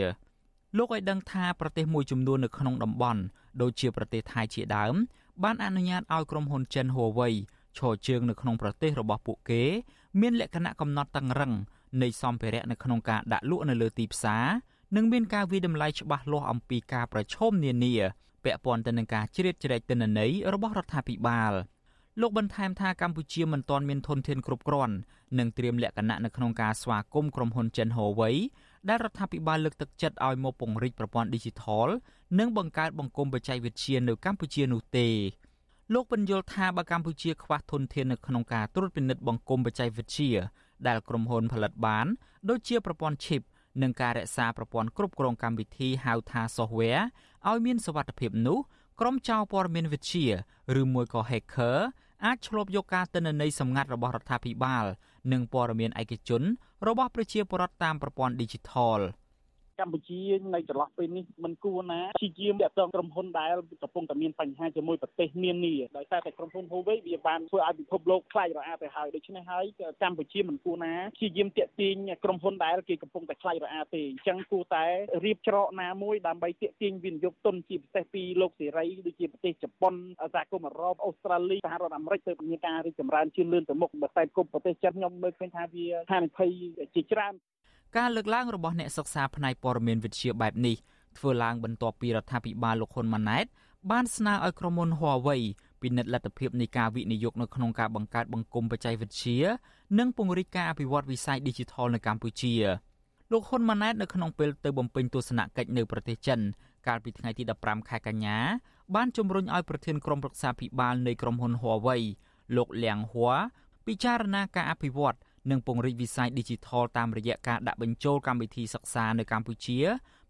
លោកឲ្យដឹងថាប្រទេសមួយចំនួននៅក្នុងតំបន់ដូចជាប្រទេសថៃជាដើមបានអនុញ្ញាតឲ្យក្រុមហ៊ុនចិន Huawei ឈរជើងនៅក្នុងប្រទេសរបស់ពួកគេ មានលក្ខណៈកំណត់តឹងរឹងនៃសម្ភារៈនៅក្នុងការដាក់លក់នៅលើទីផ្សារនិងមានការវិតម្លៃច្បាស់លាស់អំពីការប្រឈមនានាពាក់ព័ន្ធទៅនឹងការជ្រៀតជ្រែកទិន្នន័យរបស់រដ្ឋាភិបាលលោកបន្ថែមថាកម្ពុជាមិនទាន់មានធនធានគ្រប់គ្រាន់និងត្រៀមលក្ខណៈនៅក្នុងការស្វាគមន៍ក្រុមហ៊ុនចិន Huawei ដែលរដ្ឋាភិបាលលើកទឹកចិត្តឲ្យមកពង្រីកប្រព័ន្ធ Digital និងបង្កើតបង្គំបច្ចេកវិទ្យានៅកម្ពុជានោះទេ លោកបញ្យល់ថាបើកម្ពុជាខ្វះធនធាននៅក្នុងការត្រួតពិនិត្យបង្គំបច្ចេកវិទ្យាដែលក្រុមហ៊ុនផលិតបាន ដូចជាប្រព័ន្ធ chip និងការរក្សាប្រព័ន្ធគ្រប់គ្រងកម្មវិធីហៅថា software ឲ្យមានសុវត្ថិភាពនោះក្រុមចៅព័ត៌មានវិទ្យាឬមួយក៏ hacker អាចឆ្លប់យកការទិន្នន័យសម្ងាត់របស់រដ្ឋាភិបាល និងព័ត៌មានឯកជនរបស់ប្រជាពលរដ្ឋតាមប្រព័ន្ធ Digital កម្ពុជានៅចន្លោះពេលនេះមិនគួរណាព្យាយាមតាក់ទងក្រុមហ៊ុនដែលកំពុងតែមានបញ្ហាជាមួយប្រទេសនានាដោយសារតែក្រុមហ៊ុន Huawei វាបានធ្វើឲ្យពិភពលោកខ្លាចរអាទៅហើយដូច្នេះហើយកម្ពុជាមិនគួរណាព្យាយាមតាក់ទាញក្រុមហ៊ុនដែលគេកំពុងតែខ្លាចរអាទេអញ្ចឹងគួរតែរៀបច្រកណាមួយដើម្បីតាក់ទាញវិនិយោគទុនជាពិសេសពីលោកសេរីដូចជាប្រទេសជប៉ុនសហគមន៍អឺរ៉ុបអូស្ត្រាលីសហរដ្ឋអាមេរិកទៅមានការរីកចម្រើនជឿនលឿនទៅមុខបើតែគុំប្រទេសចិនខ្ញុំមើលឃើញថាវាហានិភ័យជាច្រើន ការលើកឡើងរបស់អ្នកសិក្សាផ្នែកព័ត៌មានវិទ្យាបែបនេះធ្វើឡើងបន្ទាប់ពីរដ្ឋាភិបាលលោកហ៊ុនម៉ាណែតបានស្នើឲ្យក្រុមហ៊ុន Huawei ពិនិត្យលទ្ធភាពនៃការវិនិយោគនៅក្នុងការបង្កើតបង្គំបច្ចេកវិទ្យានិងពង្រីកការអភិវឌ្ឍវិស័យ Digital នៅកម្ពុជាលោកហ៊ុនម៉ាណែតនៅក្នុងពេលទៅបំពេញទស្សនកិច្ចនៅប្រទេសចិនកាលពីថ្ងៃទី15ខែកញ្ញាបានជំរុញឲ្យប្រធានក្រុមប្រឹក្សាភិបាលនៃក្រុមហ៊ុន Huawei លោកលៀងហួរពិចារណាការអភិវឌ្ឍ និងពង្រីកវិស័យ Digital តាមរយៈការដាក់បញ្ចូលកម្មវិធីសិក្សានៅកម្ពុជា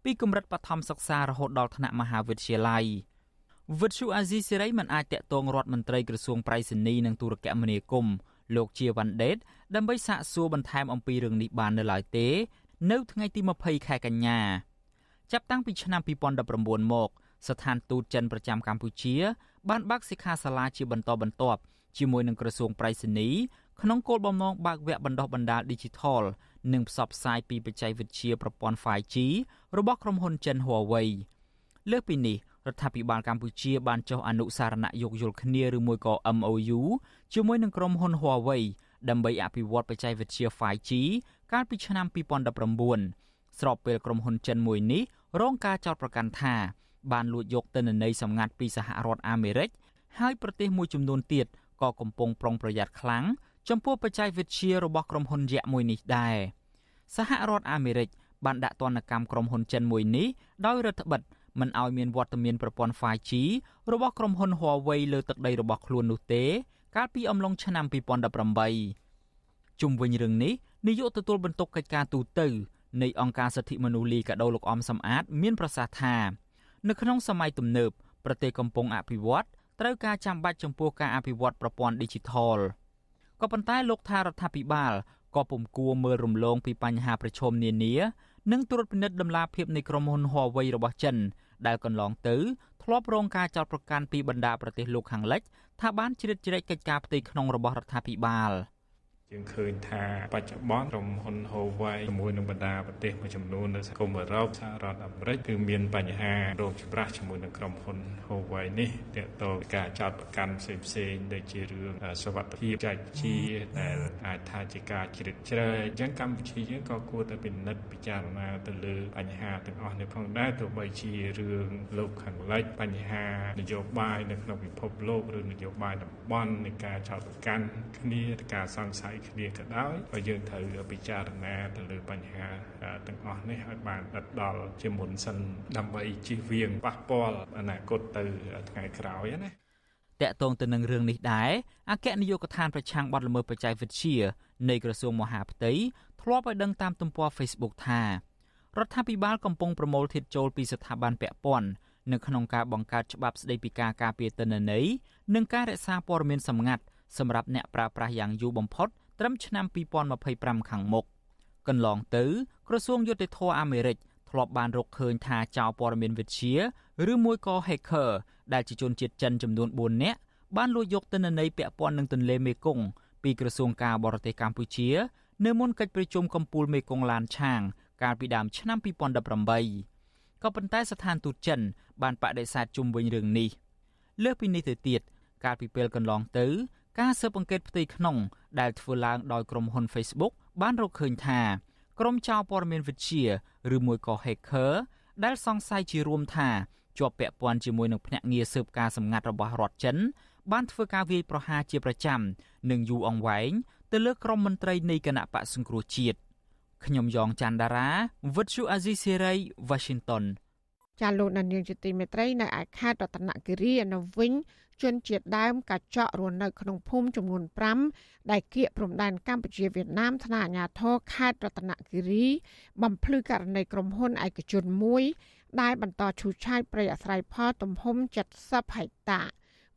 ពីកម្រិតបឋមសិក្សារហូតដល់ថ្នាក់មហាវិទ្យាល័យវិទ្យុអាស៊ីសេរីមិនអាចតាក់ទងរដ្ឋមន្ត្រីក្រសួងប្រៃសណីនិងទូរគមនាគមន៍លោកជាវ៉ាន់ដេតដើម្បីសាកសួរបន្ថែមអំពីរឿងនេះបាននៅឡើយទេ នៅថ្ងៃទី20ខែកញ្ញាចាប់តាំងពីឆ្នាំ2019មកស្ថានទូតចិនប្រចាំកម្ពុជា បានបើកសិក្ខាសាលាជាបន្តបន្ទាប់ជាមួយនឹងក្រសួងប្រៃសណី ក្នុងគោលបំណងបើកវគ្គបណ្ដុះបណ្ដាល Digital និងផ្សព្វផ្សាយពីបច្ចេកវិទ្យាប្រព័ន្ធ 5G របស់ក្រុមហ៊ុនចិន Huawei លើសពីនេះរដ្ឋាភិបាលកម្ពុជាបានចុះអនុសារណៈយោគយល់គ្នាឬមួយក៏ MOU ជាមួយនឹងក្រុមហ៊ុន Huawei ដើម្បីអភិវឌ្ឍបច្ចេកវិទ្យា 5G កាលពីឆ្នាំ2019ស្របពេលក្រុមហ៊ុនចិនមួយនេះរងការចោទប្រកាន់ថាបានលួចយកទិន្នន័យសម្ងាត់ពីសហរដ្ឋអាមេរិកហើយប្រទេសមួយចំនួនទៀតក៏កំពុងប្រុងប្រយ័ត្នខ្លាំង ចំពោះបច្ចេកវិទ្យារបស់ក្រុមហ៊ុនយក្សមួយនេះដែរសហរដ្ឋអាមេរិកបានដាក់ទណ្ឌកម្មក្រុមហ៊ុនចិនមួយនេះដោយរដ្ឋបិទមិនឲ្យមានវត្តមានប្រព័ន្ធ 5G របស់ក្រុមហ៊ុន Huawei លើទឹកដីរបស់ខ្លួននោះទេ កាលពីអំឡុងឆ្នាំ2018ជុំវិញរឿងនេះនាយកទទួលបន្ទុកកិច្ចការទូតនៃអង្គការសិទ្ធិមនុស្សលីកាដូលោកអំសំអាត មានប្រសាសន៍ថា នៅក្នុងសម័យទំនើបប្រទេសកំពុងអភិវឌ្ឍត្រូវការចាំបាច់ចំពោះការអភិវឌ្ឍប្រព័ន្ធ Digital ក៏ប៉ុន្តែលោកថារដ្ឋាភិបាលក៏ពុំគួរមើលរំលងពីបញ្ហាប្រឈមនានានិងត្រួតពិនិត្យដំណាភាពនៃក្រុមហ៊ុន Huawei របស់ចិនដែលកន្លងទៅធ្លាប់រងការចោទប្រកាន់ពីបណ្ដាប្រទេសលោកខាងលិចថាបានជ្រៀតជ្រែកកិច្ចការផ្ទៃក្នុងរបស់រដ្ឋាភិបាល។ យើងឃើញថាបច្ចុប្បន្នក្រុមហ៊ុន Huawei ជាមួយនឹងបណ្ដាប្រទេសមួយចំនួននៅសហគមន៍អឺរ៉ុបសហរដ្ឋអាមេរិកគឺមានបញ្ហារោគចម្រាស់ជាមួយនឹងក្រុមហ៊ុន Huawei នេះទាក់ទងការចោទប្រកាន់ផ្សេងផ្សេងដូចជារឿងសវត្ថិភាពចែកជាដែលអាចថាជាការជ្រៀតជ្រែកអញ្ចឹងកម្ពុជាយើងក៏គួរតែពិនិត្យពិចារណាទៅលើបញ្ហាទាំងអស់នេះផងដែរទោះបីជារឿងលោកខាងលិចបញ្ហានយោបាយនៅក្នុងពិភពលោកឬនយោបាយតំបន់នៃការចោទប្រកាន់គ្នាការសង្ស័យគ្នាក៏ដោយក៏យើងត្រូវពិចារណាទៅលើបញ្ហាទាំងអស់នេះឲ្យបានដិតដល់ជាមុនសិនដើម្បីជៀសវាងប៉ះពាល់អនាគតទៅថ្ងៃក្រោយណាតកតងទៅនឹងរឿងនេះដែរអគ្គនាយកដ្ឋានប្រឆាំងបទល្មើសបច្ចេកវិទ្យានៃក្រសួងមហាផ្ទៃធ្លាប់ឲ្យដឹងតាមទំព័រ Facebook ថារដ្ឋាភិបាលកំពុងប្រមូលធាតុចូលពីស្ថាប័នពាក់ព័ន្ធនៅក្នុងការបង្កើតច្បាប់ស្តីពីការការពារទិន្នន័យនិងការរក្សាព័ត៌មានសម្ងាត់សម្រាប់អ្នកប្រើប្រាស់យ៉ាងយូរបំផុត ត្រឹមឆ្នាំ2025ខាងមុខកន្លងទៅក្រសួងយុតិធធអាមេរិកធ្លាប់បានរកឃើញថាចៅព័ត៌មានវិទ្យាឬមួយក៏ hacker ដែលជាជនជាតិចិនចំនួន4នាក់បានលួចយកទិន្នន័យពាក់ព័ន្ធនឹងទន្លេមេគង្គពីក្រសួងការបរទេសកម្ពុជា នៅមុនកិច្ចប្រជុំកំពូលមេគង្គឡានឆាង កាលពីដើមឆ្នាំ2018ក៏ប៉ុន្តែស្ថានទូតចិន បានបដិសេធជុំវិញរឿងនេះលើសពីនេះទៅទៀតកាលពីពេលកន្លងទៅ ការស៊ើបអង្កេតផ្ទៃក្នុងដែលធ្វើឡើងដោយក្រុមហ៊ុន Facebook បានរកឃើញថាក្រុមចោរព័ត៌មានវិទ្យាឬមួយក៏ hacker ដែលសង្ស័យជារួមថាជាប់ពាក់ព័ន្ធជាមួយនឹងភ្នាក់ងារស៊ើបការសម្ងាត់របស់រដ្ឋចិនបានធ្វើការវាយប្រហារជាប្រចាំនិងយូរអង្វែងទៅលើក្រុមមន្ត្រីនៃគណៈបកសង្គ្រោះជាតិខ្ញុំយ៉ងច័ន្ទដារាវិទ្យុអាស៊ីសេរី Washington ចាលោកនាងជាទីមេត្រីនៅឯខេត្តរតនគិរីនៅវិញជនជាតិដើមកាចក់រស់នៅក្នុងភូមិចំនួន5ដែលគៀកព្រំដែនកម្ពុជាវៀតណាមថ្នាក់អាជ្ញាធរខេត្តរតនគិរី បំភ្លឺករណីក្រុមហ៊ុនឯកជនមួយដែលបន្តឈូសឆាយព្រៃអាស្រ័យផលទំហំ70ហិកតា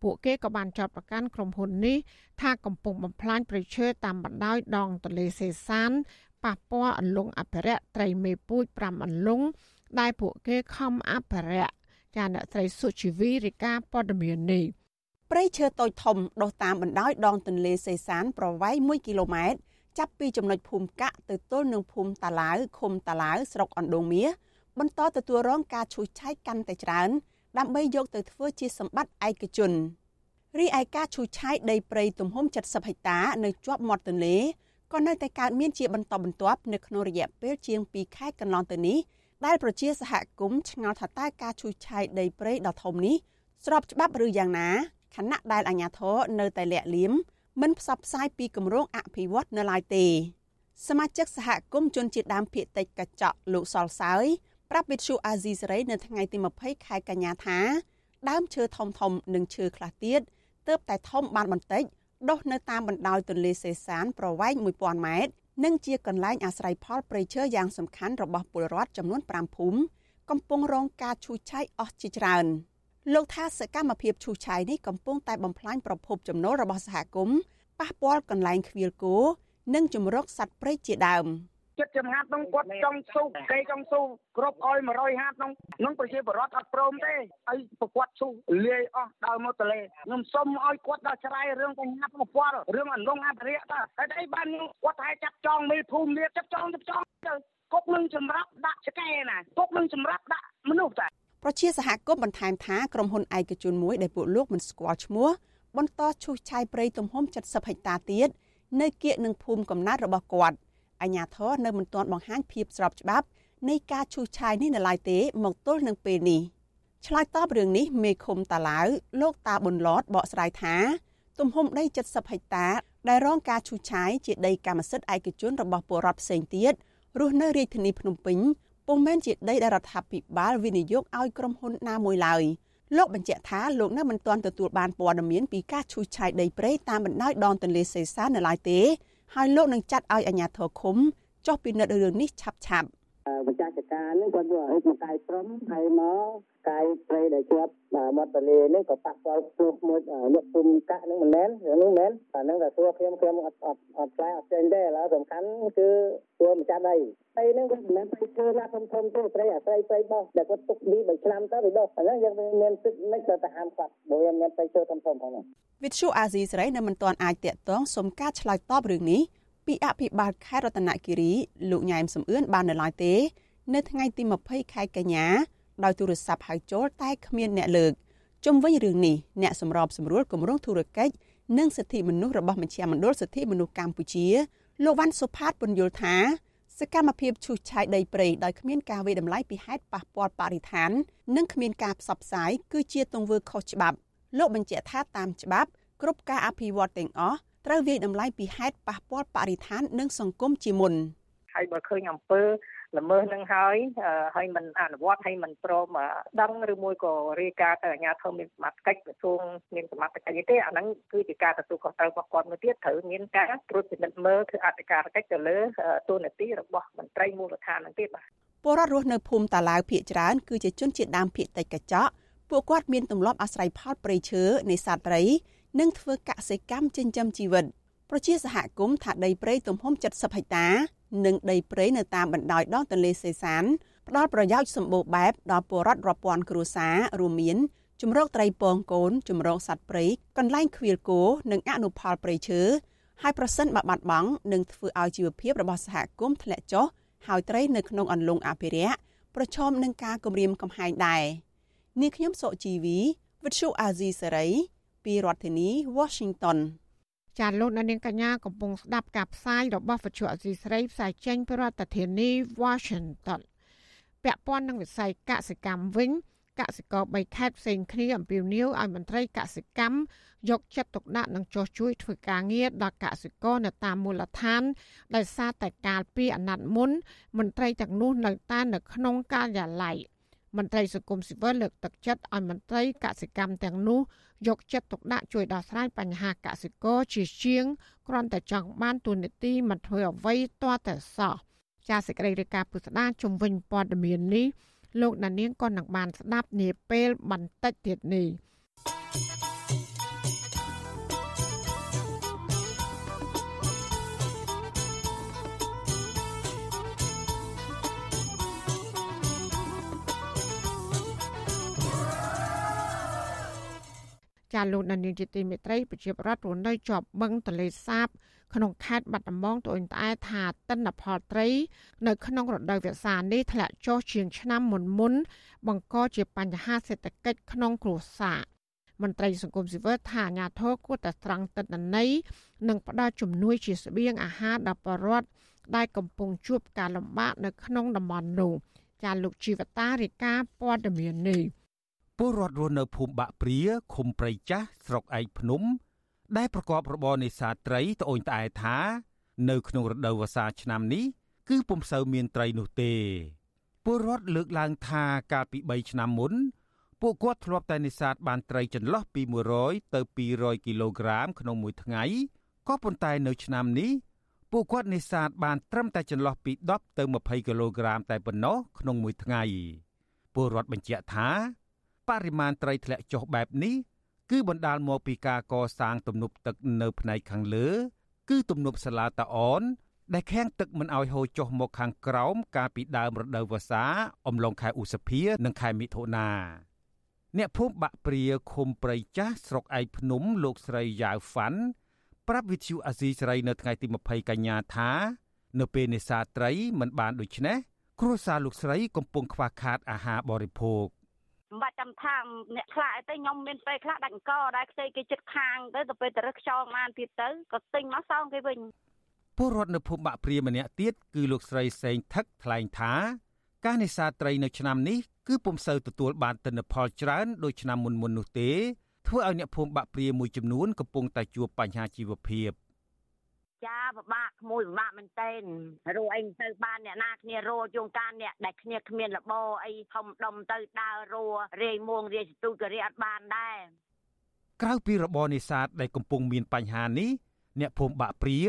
ពួកគេក៏បានចោទប្រកាន់ក្រុមហ៊ុននេះថាកំពុងបំផ្លាញព្រៃឈើតាមបណ្ដោយដងទន្លេសេសានប៉ះពាល់អន្លង់អភិរក្សត្រីមេពូជ5អន្លង់ ដែលពួកគេខំអភិរក្សចាអ្នកស្រីសុជីវីរាយការណ៍ព័ត៌មាននេះព្រៃឈើតូចធំដុះតាមបណ្ដោយដងទន្លេសេសាន ប្រវែង1គីឡូម៉ែត្រចាប់ពីចំណុចភូមិកាក់ទៅទល់នឹងភូមិតាឡាវឃុំតាឡាវស្រុកអណ្ដូងមាសបន្តទទួលរងការឈូសឆាយកាន់តែច្រើន ដើម្បីយកទៅធ្វើជាសម្បត្តិឯកជនរីឯការឈូសឆាយដីព្រៃទំហំ70ហិកតានៅជាប់មាត់ទន្លេក៏នៅតែកើតមានជាបន្តបន្ទាប់នៅក្នុងរយៈពេលជាង2ខែកន្លងទៅនេះ ដែលប្រជាសហគមន៍ឆ្ងល់ថាតើការឈូសឆាយដីព្រៃដ៏ធំនេះស្របច្បាប់ឬយ៉ាងណាខណៈដែលអាជ្ញាធរនៅតែលាក់លៀមមិនផ្សព្វផ្សាយពីគម្រោងអភិវឌ្ឍនៅឡើយទេសមាជិកសហគមន៍ជនជាតិដើមភាគតិចកញ្ចក់លោកសលសើយប្រាប់វិទ្យុអាស៊ីសេរីនៅថ្ងៃទី20ខែកញ្ញាថាដើមឈើធំធំនិងឈើខ្លះទៀតទើបតែធំបានបន្តិចដុះនៅតាមបណ្ដោយទន្លេសេសានប្រវែង1000ម៉ែត្រ និងជាកន្លែងអាស្រ័យផលព្រៃឈើយ៉ាងសំខាន់របស់ពលរដ្ឋចំនួន5ភូមិកំពុងរងការឈូសឆាយអស់ជាច្រើន។លោកថាសកម្មភាពឈូសឆាយនេះកំពុងតែបំផ្លាញប្រភពចំណូលរបស់សហគមន៍ប៉ះពាល់កន្លែងខ្វៀលគោនិងជំរកសត្វព្រៃជាដើម ចិត្តចំណាត់នោះគាត់ចង់ស៊ូគេចង់ស៊ូគ្រប់អោយ150នោះនឹងប្រជាបរតអត់ព្រមទេឲ្យប្រកួតស៊ូលាយអស់ដើរមកតលេខ្ញុំសុំឲ្យគាត់ដល់ច្រាយរឿងបញ្ហាប្រព័ន្ធរឿងអន្លង់អភិរិយតាតែអីបានគាត់តែចាប់ចងមេភូមិនេះចាប់ចងចាប់ចងទៅគុកនឹងសម្រាប់ដាក់ឆ្កែណាគុកនឹងសម្រាប់ដាក់មនុស្សតាប្រជាសហគមន៍បន្ថែមថាក្រុមហ៊ុនឯកជនមួយដែលពួកលោកមិនស្គាល់ឈ្មោះបន្តឈូសឆាយព្រៃទំហំ70ហិកតាទៀតនៅគៀកនឹងភូមិកំណើតរបស់គាត់ អាជ្ញាធរនៅមិនទាន់បង្ហាញភាពស្របច្បាប់នៃការឈូសឆាយនេះនៅឡើយទេមកទល់នឹងពេលនេះឆ្លើយតបរឿងនេះមេឃុំតាឡាវលោកតាប៊ុនឡតបកស្រាយថា ទំហំដី70ហិកតា ដែលរងការឈូសឆាយជាដីកម្មសិទ្ធិឯកជនរបស់ពលរដ្ឋផ្សេងទៀតរស់នៅរាជធានីភ្នំពេញពុំមែនជាដីដែលរដ្ឋាភិបាលវិនិយោគឲ្យក្រុមហ៊ុនណាមួយឡើយលោកបញ្ជាក់ថាលោកនៅមិនទាន់ទទួលបានព័ត៌មានពីការឈូសឆាយដីព្រៃតាមបណ្ដោយដងទន្លេសេសាននៅឡើយទេ ហើយលោកនឹងចាត់ឲ្យអាជ្ញាធរឃុំចុះពិនិត្យរឿងនេះឆាប់ឆា ប់ម្ចាស់ចការនេះគាត់យកឲ្យមកកាយព្រំហើយមកកាយព្រៃដែលជាប់មាត់ទន្លេនេះក៏ប៉ះពាល់ព្រោះមួយអ្នកភូមិកាក់នឹងមិនមែនរឿងនោះមែនតែនឹងតែទួខ្ញុំខ្ញុំអត់អត់អត់ឆ្លើយអត់ចេញទេឥឡូវសំខាន់គឺទួម្ចាស់ដីព្រៃនឹងវាមិនមែនព្រៃឈើណាធំធំទេព្រៃអាស្រ័យព្រៃបោះដែលគាត់ទុកពី3ឆ្នាំទៅវាដុះឥឡូវយើងមានសិទ្ធិមិនទៅហាមគាត់ព្រោះវាមានព្រៃឈើធំធំផងវិទ្យុអាស៊ីសេរីនៅមិនទាន់អាចតាក់ទងសុំការឆ្លើយតបរឿងនេះ ពីអភិបាលខេត្តរតនគិរីលោកញ៉ែមសំអឿនបាននៅឡើយទេ នៅថ្ងៃទី20ខែកញ្ញាដោយទូរស័ព្ទហៅចូលតែគ្មានអ្នកលើកជុំវិញរឿងនេះអ្នកសម្របសម្រួលគម្រោងធុរកិច្ចនិងសិទ្ធិមនុស្សរបស់មជ្ឈមណ្ឌលសិទ្ធិមនុស្សកម្ពុជាលោកវ៉ាន់សុផាតពន្យល់ថាសកម្មភាពឈូសឆាយដីព្រៃដោយគ្មានការវិតម្លៃពីហេតុប៉ះពាល់បរិស្ថាន និងគ្មានការផ្សព្វផ្សាយគឺជាទង្វើខុសច្បាប់ លោកបញ្ជាក់ថាតាមច្បាប់គ្រប់ការអភិវឌ្ឍទាំងអស់ ត្រូវវាយតម្លៃពីហេតុប៉ះពាល់បរិស្ថាន និងសង្គមជាមុនហើយបើឃើញអំពើល្មើសនឹងហើយហើយមិនអនុវត្តហើយមិនព្រមដឹងឬមួយក៏រាយការណ៍ទៅអាជ្ញាធរមានសមត្ថកិច្ចក្រសួងមានសមត្ថកិច្ចទេអាហ្នឹងគឺជាការទទួលខុសត្រូវរបស់គាត់មួយទៀតត្រូវមានការត្រួតពិនិត្យមើលគឺអធិការកិច្ចទៅលើទូនាទីរបស់មន្ត្រីមូលដ្ឋានហ្នឹងទៀតបាទពលរដ្ឋរស់នៅភូមិតាឡាវភៀកច្រើនគឺជាជនជាតិដើមភៀកតិចកញ្ចក់ពួកគាត់មានទម្លាប់អាស្រ័យផលព្រៃឈើនេសាទត្រី និងធ្វើកសិកម្មចិញ្ចឹមជីវិតប្រជាសហគមន៍ថាដីព្រៃទំហំ70ហិកតា និងដីព្រៃនៅតាមបណ្ដោយដងទន្លេសេសានផ្ដល់ប្រយោជន៍សម្បូរបែបដល់ពលរដ្ឋរាប់ពាន់គ្រួសាររួមមានជំរកត្រីពងកូនជំរកសត្វព្រៃកន្លែងខ្វៀលគោនិងអនុផលព្រៃឈើហើយប្រសិនបើបាត់បង់នឹងធ្វើឲ្យជីវភាពរបស់សហគមន៍ធ្លាក់ចុះហើយត្រីនៅក្នុងអន្លង់អភិរក្សប្រឈមនឹងការគំរាមកំហែងដែរនាងខ្ញុំសុជីវីវិទ្យុអាស៊ីសេរី ពីរដ្ឋធានី Washington ចាលោកនាងកញ្ញាកំពុងស្ដាប់ការផ្សាយរបស់វិទ្យុអសីស្រីផ្សាយចេញពីរដ្ឋធានី Washington ពាក់ព័ន្ធនឹងវិស័យកសិកម្មវិញកសិករ3ខេត្តផ្សេងគ្នាអំពាវនាវឲ្យមន្ត្រីកសិកម្មយកចិត្តទុកដាក់និងចោះជួយធ្វើការងារដល់កសិករនៅតាមមូលដ្ឋានដោយសារតែកាលពីអាណត្តិមុនមន្ត្រីទាំងនោះនៅតែនៅក្នុងការិយាល័យ មន្ត្រីសង្គមស៊ីវិលលើកទឹកចិត្តឲ្យមន្ត្រីកសិកម្មទាំងនោះយកចិត្តទុកដាក់ជួយដោះស្រាយបញ្ហាកសិករជាជាងគ្រាន់តែចង់បានទូនាទីមិនធ្វើអ្វីទាល់តែសោះចាសសេចក្តីរាយការណ៍ពុស្ដាជំវិញព័ត៌មាននេះលោកដានៀងក៏នឹងបានស្ដាប់នាពេលបន្តិចទៀតនេះ ចាលោកដានៀងជាទីមេត្រីប្រជាប្រដ្ឋរស់នៅជាប់បឹងទលេសាប ក្នុងខេត្តបាត់ដំបងត្អូញត្អែថាទិន្នផលត្រី នៅក្នុងរដូវវស្សានេះធ្លាក់ចុះជាងឆ្នាំមុនមុនបង្កជាបញ្ហាសេដ្ឋកិច្ចក្នុងគ្រួសារមន្ត្រីសង្គមស៊ីវិលថាអាញាធរគួរតែត្រង់ទិន្នន័យនិងផ្ដល់ជំនួយជាស្បៀងអាហារដល់ប្រជាពលរដ្ឋដែលកំពុងជួបការលំបាកនៅក្នុងតំបន់នោះចាលោកជីវតារាយការណ៍ព័ត៌មាននេះ ពលរដ្ឋរស់នៅភូមិបាក់ព្រាឃុំព្រៃចាស់ស្រុកឯកភ្នំ ដែលប្រកបរបរនេសាទត្រីត្អូញត្អែថា នៅក្នុងរដូវវស្សាឆ្នាំនេះគឺពុំសូវមានត្រីនោះទេពលរដ្ឋលើកឡើងថាកាលពី3ឆ្នាំមុនពួកគាត់ធ្លាប់តែនេសាទបានត្រីចន្លោះពី100ទៅ200គីឡូក្រាមក្នុងមួយថ្ងៃក៏ប៉ុន្តែនៅឆ្នាំនេះពួកគាត់នេសាទបានត្រឹមតែចន្លោះពី10ទៅ20គីឡូក្រាមតែប៉ុណ្ណោះក្នុងមួយថ្ងៃពលរដ្ឋបញ្ជាក់ថា បរិមាណត្រីធ្លាក់ចុះបែបនេះគឺបណ្ដាលមកពីការកសាងទំនប់ទឹកនៅផ្នែកខាងលើ គឺទំនប់សាឡាតាអន ដែលខាំងទឹកមិនឲ្យហូរចុះមកខាងក្រោមកាលពីដើមរដូវវស្សា អំឡុងខែឧសភានិងខែមិថុនាអ្នកភូមិបាក់ព្រាឃុំព្រៃចាស់ស្រុកឯកភ្នំលោកស្រីយ៉ាវហ្វាន់ប្រាប់វិទ្យុអាស៊ីសេរីនៅថ្ងៃទី20កញ្ញាថា នៅពេលនេសាទត្រីមិនបានដូច្នេះគ្រួសារលោកស្រីកំពុងខ្វះខាតអាហារបរិភោគ មិនបាច់ចាំថាអ្នកខ្លះអីទៅខ្ញុំមានពេលខ្លះដាច់អង្គដែរខ្ចីគេចិត្តខាងទៅទៅពេលទៅរឹសខ្យល់បានទៀតទៅក៏ទិញមកសងគេវិញពលរដ្ឋនៅភូមិបាក់ព្រាម្នាក់ទៀតគឺលោកស្រីសេងថឹកថ្លែងថា ការនេសាទត្រីនៅឆ្នាំនេះគឺពុំសូវទទួលបានទិន្នផលច្រើនដូចឆ្នាំមុនមុននោះទេធ្វើឲ្យអ្នកភូមិបាក់ព្រាមួយចំនួនកំពុងតែជួបបញ្ហាជីវភាព ចាពិបាកក្មួយពិបាកមែនទែនរੂអីទៅបានអ្នកណាគ្នារੂជួងកានអ្នកដែលគ្នាគ្មានលបអីធំដុំទៅដើររੂរាយមួងរាយសទូចក៏រាយអត់បានដែរក្រៅពីរបរនេសាទដែលកំពុងមានបញ្ហានេះអ្នកភូមិបាក់ព្រា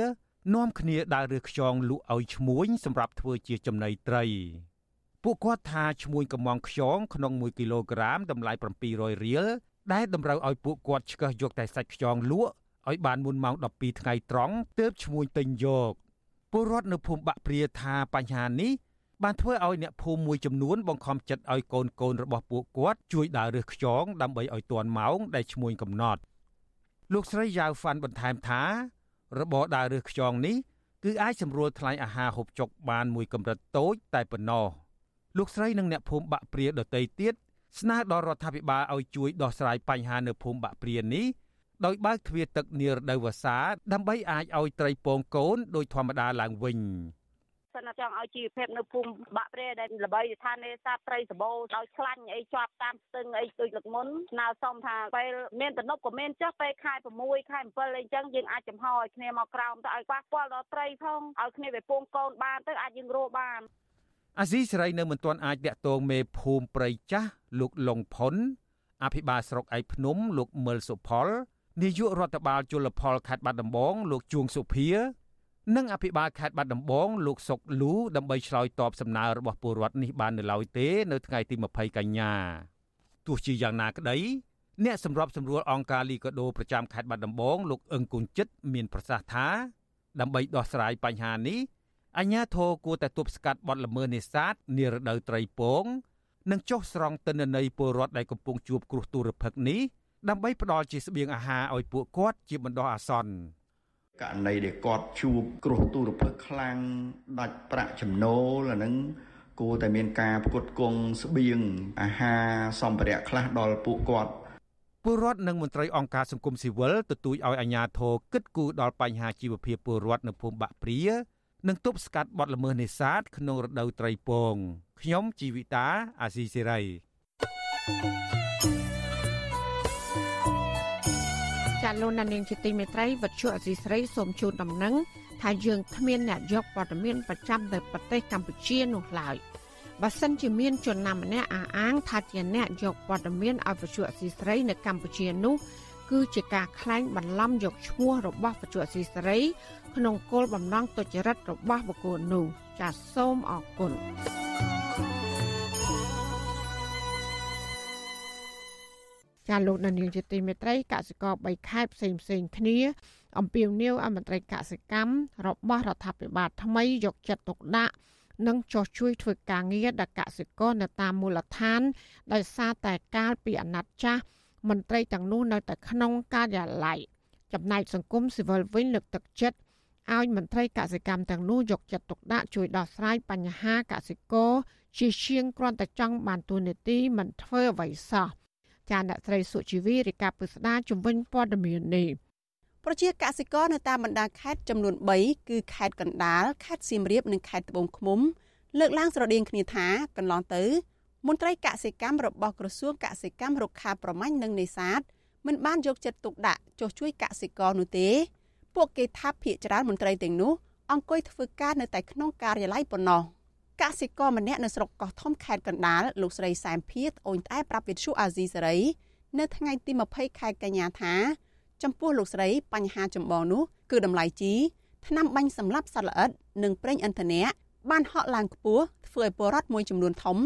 នាំគ្នាដើររើសខ្យងលក់ឲ្យឈ្មួញសម្រាប់ធ្វើជាចំណីត្រីពួកគាត់ថាឈ្មួញកំងខ្យងក្នុង1គីឡូក្រាមតម្លៃ700រៀលដែលតម្រូវឲ្យពួកគាត់ឆ្កឹះយកតែសាច់ខ្យងលក់ ឲ្យបានមុនម៉ោង12ថ្ងៃត្រង់ទើបឈ្មួញទិញយកពលរដ្ឋនៅភូមិបាក់ព្រាថាបញ្ហានេះបានធ្វើឲ្យអ្នកភូមិមួយចំនួនបង្ខំចិត្តឲ្យកូនកូនរបស់ពួកគាត់ជួយដើររើសខ្យងដើម្បីឲ្យទាន់ម៉ោងដែលឈ្មួញកំណត់លោកស្រីយ៉ាវហ្វាន់បន្ថែមថារបរដើររើសខ្យងនេះគឺអាចសម្រួលថ្លៃអាហារហូបចុកបានមួយកម្រិតតូចតែប៉ុណ្ណោះលោកស្រីនិងអ្នកភូមិបាក់ព្រាដទៃទៀតស្នើដល់រដ្ឋាភិបាលឲ្យជួយដោះស្រាយបញ្ហានៅភូមិបាក់ព្រានេះ ដោយបើកទ្វារទឹកនារដូវវស្សាដើម្បីអាចឲ្យត្រីពងកូនដោយធម្មតាឡើងវិញសិនចង់ឲ្យជីវភាពនៅភូមិបាក់ព្រែដែលល្បីថានេសាទត្រីសបោដោយខ្លាញ់អីជាប់តាមស្ទឹងអីដូចលឹកមុនស្នើសុំថាពេលមានតំណប់ក៏មានចុះពេលខែ6ខែ7អីចឹងយើងអាចចំហឲ្យគ្នាមកក្រោមទៅឲ្យប៉ះពាល់ដល់ត្រីផងឲ្យគ្នាវាពងកូនបានទៅអាចយើងរស់បានអាស៊ីសេរីនៅមិនទាន់អាចតាក់ទងមេភូមិព្រៃចាស់លោកលងផុនអភិបាលស្រុកឯកភ្នំលោកមើលសុផល នាយករដ្ឋបាលជលផលខេត្តបាត់ដំបងលោកជួងសុភា និងអភិបាលខេត្តបាត់ដំបងលោកសុកលូដើម្បីឆ្លើយតបសំណើរបស់ពលរដ្ឋនេះបាននៅឡើយទេនៅថ្ងៃទី20កញ្ញាទោះជាយ៉ាងណាក្តីអ្នកសម្របសម្រួលអង្គការលីកាដូប្រចាំខេត្តបាត់ដំបងលោកអឹងគុណចិត្តមានប្រសាសន៍ថាដើម្បីដោះស្រាយបញ្ហានេះអាជ្ញាធរគួរតែទប់ស្កាត់បទល្មើសនេសាទនារដូវត្រីពង និងចុះស្រង់ទិន្នន័យពលរដ្ឋដែលកំពុងជួបគ្រោះទុរភិក្សនេះ ដើម្បីផ្ដល់ជាស្បៀងអាហារឲ្យពួកគាត់ជាបណ្ដោះអាសន្នករណីដែលគាត់ជួបគ្រោះទុរភិក្សខ្លាំងដាច់ប្រាក់ចំណូលអានឹងគួរតែមានការផ្គត់ផ្គង់ស្បៀងអាហារសម្ភារៈខ្លះដល់ពួកគាត់ពលរដ្ឋនិងមន្ត្រីអង្គការសង្គមស៊ីវិលទទូចឲ្យអាជ្ញាធរគិតគូរដល់បញ្ហាជីវភាពពលរដ្ឋនៅភូមិបាក់ព្រានិងទប់ស្កាត់បទល្មើសនេសាទក្នុងរដូវត្រីពងខ្ញុំជីវិតាអាស៊ីសេរីចា លោកនាងជាទីមេត្រីវັດឈុអសីស្រីសូមជូនដំណឹងថាយើងគ្មានអ្នកយកព័ត៌មានប្រចាំទៅប្រទេសកម្ពុជានោះឡើយបើសិនជាមានជនណាម្នាក់អះអាងថាជាអ្នកយកព័ត៌មានឲ្យវិទ្យុអសីស្រីនៅកម្ពុជានោះគឺជាការក្លែងបន្លំយកឈ្មោះរបស់វិទ្យុអសីស្រី ក្នុងគោលបំណងទុច្ចរិតរបស់បុគ្គលនោះចាសសូមអរគុណ ចាលោកនានីជាទីមេត្រីកសិករ3ខេត្តផ្សេងផ្សេងគ្នាអំពាវនាវអមន្ត្រីកសិកម្មរបស់រដ្ឋាភិបាលថ្មីយកចិត្តទុកដាក់និងចោះជួយធ្វើការងារដល់កសិករនៅតាមមូលដ្ឋានដោយសារតែកាលពីអាណត្តិចាស់មន្ត្រីទាំងនោះនៅតែក្នុងការិយាល័យចំណែកសង្គមស៊ីវិលវិញលើកទឹកចិត្តឲ្យមន្ត្រីកសិកម្មទាំងនោះយកចិត្តទុកដាក់ជួយដោះស្រាយបញ្ហាកសិករជាជាងគ្រាន់តែចង់បានទូនាទីមិនធ្វើអ្វីសោះ ចាអ្នកស្រីសុជីវីរាយការណ៍ពុស្ដាជំនាញព័ត៌មាននេះប្រជាកសិករនៅតាមបណ្ដាខេត្តចំនួន3គឺខេត្តកណ្ដាលខេត្តសៀមរាបនិងខេត្តត្បូងឃ្មុំលើកឡើងស្រដៀងគ្នាថាកន្លងទៅ មន្ត្រីកសិកម្មរបស់ក្រសួងកសិកម្មរុក្ខាប្រមាញ់និងនេសាទមិនបានយកចិត្តទុកដាក់ចុះជួយកសិករនោះទេ ពួកគេថាភ ieck ច្រើនមន្ត្រីទាំងនោះអង្គុយធ្វើការនៅតែក្នុងការិយាល័យប៉ុណ្ណោះ កសិករម្នាក់នៅស្រុកកោះធំខេត្តកណ្ដាលលោកស្រីសែមភៀតអូនតែប្រាប់វិទ្យុអាស៊ីសេរីនៅថ្ងៃទី20ខែកញ្ញាថា ចំពោះលោកស្រីបញ្ហាចម្បងនោះគឺតម្លៃជីថ្នាំបាញ់សម្លាប់សត្វល្អិតនិងប្រេងឥន្ធនៈបានហក់ឡើងខ្ពស់ធ្វើឲ្យពលរដ្ឋមួយចំនួនធំ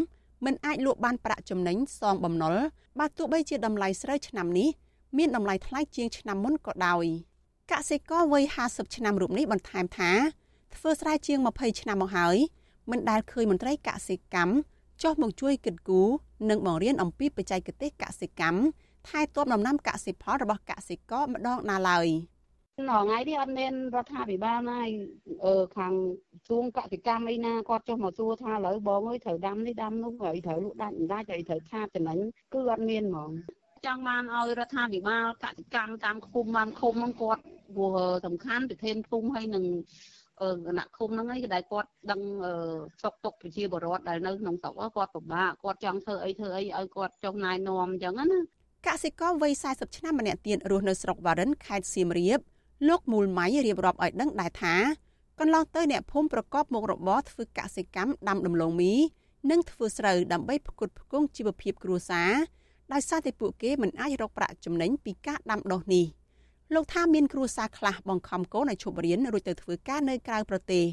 មិនអាចលក់បានប្រាក់ចំណេញសងបំណុលបើទោះបីជាតម្លៃស្រូវឆ្នាំនេះមានតម្លៃថ្លៃជាងឆ្នាំមុនក៏ដោយកសិករវ័យ50ឆ្នាំរូបនេះបន្ថែមថាធ្វើស្រែជាង20ឆ្នាំមកហើយ មិនដែលឃើញមន្ត្រីកសិកម្មចុះមកជួយគិតគូរនិងបង្រៀនអំពីបច្ចេកទេសកសិកម្មថែទាំដំណាំកសិផលរបស់កសិករម្ដងណាឡើយថ្ងៃនេះអត់មានរដ្ឋាភិបាលណាអឺខាងសួងកសិកម្មអីណាគាត់ចុះមកសួរថាឥឡូវបងអើយត្រូវដាំនេះដាំនោះហើយត្រូវលក់ដាច់មិនដាច់ហើយត្រូវខាតចំណេញគឺអត់មានហ្មងចង់បានឲ្យរដ្ឋាភិបាលកសិកម្មតាមឃុំបានឃុំហ្នឹងគាត់ព្រោះសំខាន់ប្រធានឃុំហើយនឹង គណៈឃុំហ្នឹងឯងដែលគាត់ដឹងសុខទុក្ខប្រជាពលរដ្ឋដែលនៅក្នុងស្រុកគាត់ពិបាកគាត់ចង់ធ្វើអីធ្វើអីឲ្យគាត់ចុះណែនាំអញ្ចឹងណាកសិករវ័យ40ឆ្នាំម្នាក់ទៀតរស់នៅស្រុកវ៉ារិនខេត្តសៀមរាបលោកមូលម៉ៃរៀបរាប់ឲ្យដឹងដែរថាកន្លងទៅអ្នកភូមិប្រកបមុខរបរធ្វើកសិកម្មដាំដំឡូងមី និងធ្វើស្រូវដើម្បីផ្គត់ផ្គង់ជីវភាពគ្រួសារដោយសារតែពួកគេមិនអាចរកប្រាក់ចំណេញពីការដាំដុះនេះ លោកថាមានគ្រួសារខ្លះបង្ខំកូនឲ្យឈប់រៀនរួចទៅធ្វើការនៅក្រៅប្រទេស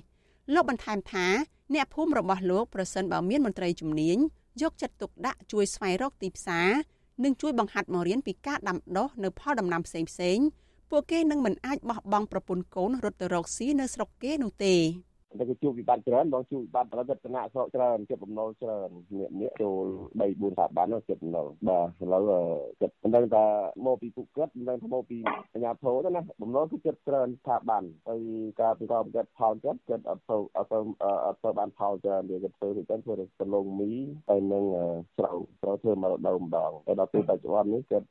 លោកបន្ថែមថាអ្នកភូមិរបស់លោកប្រសិនបើមានមន្ត្រីជំនាញយកចិត្តទុកដាក់ជួយស្វែងរកទីផ្សារនិងជួយបង្ហាត់មករៀនពីការដាំដុះនៅផលដំណាំផ្សេងៗពួកគេនឹងមិនអាចបោះបង់ប្រពន្ធកូនរត់ទៅរកស៊ីនៅស្រុកគេនោះទេ តែគេជួបវិបត្តិច្រើនបងជួបវិបត្តិរត់តំណាក់ស្រុកច្រើនជិតបំណុលច្រើននេះនេះចូល3 4ថាបានជិតបំណុលបាទឥឡូវគិតមិនដឹងថាមកពីពួកគាត់មិនដឹងថាមកពីអាញាធរទេណាបំណុលគឺចិត្តច្រើនថាបានហើយការប្រកបកិច្ចផលគាត់គាត់អត់ទៅអត់ទៅអត់ទៅបានផលច្រើនវាគាត់ធ្វើទៅធ្វើទៅលងមីហើយនឹងស្រូវស្រូវធ្វើមករដូវម្ដងហើយដល់ពេលបច្ចុប្បន្ននេះគាត់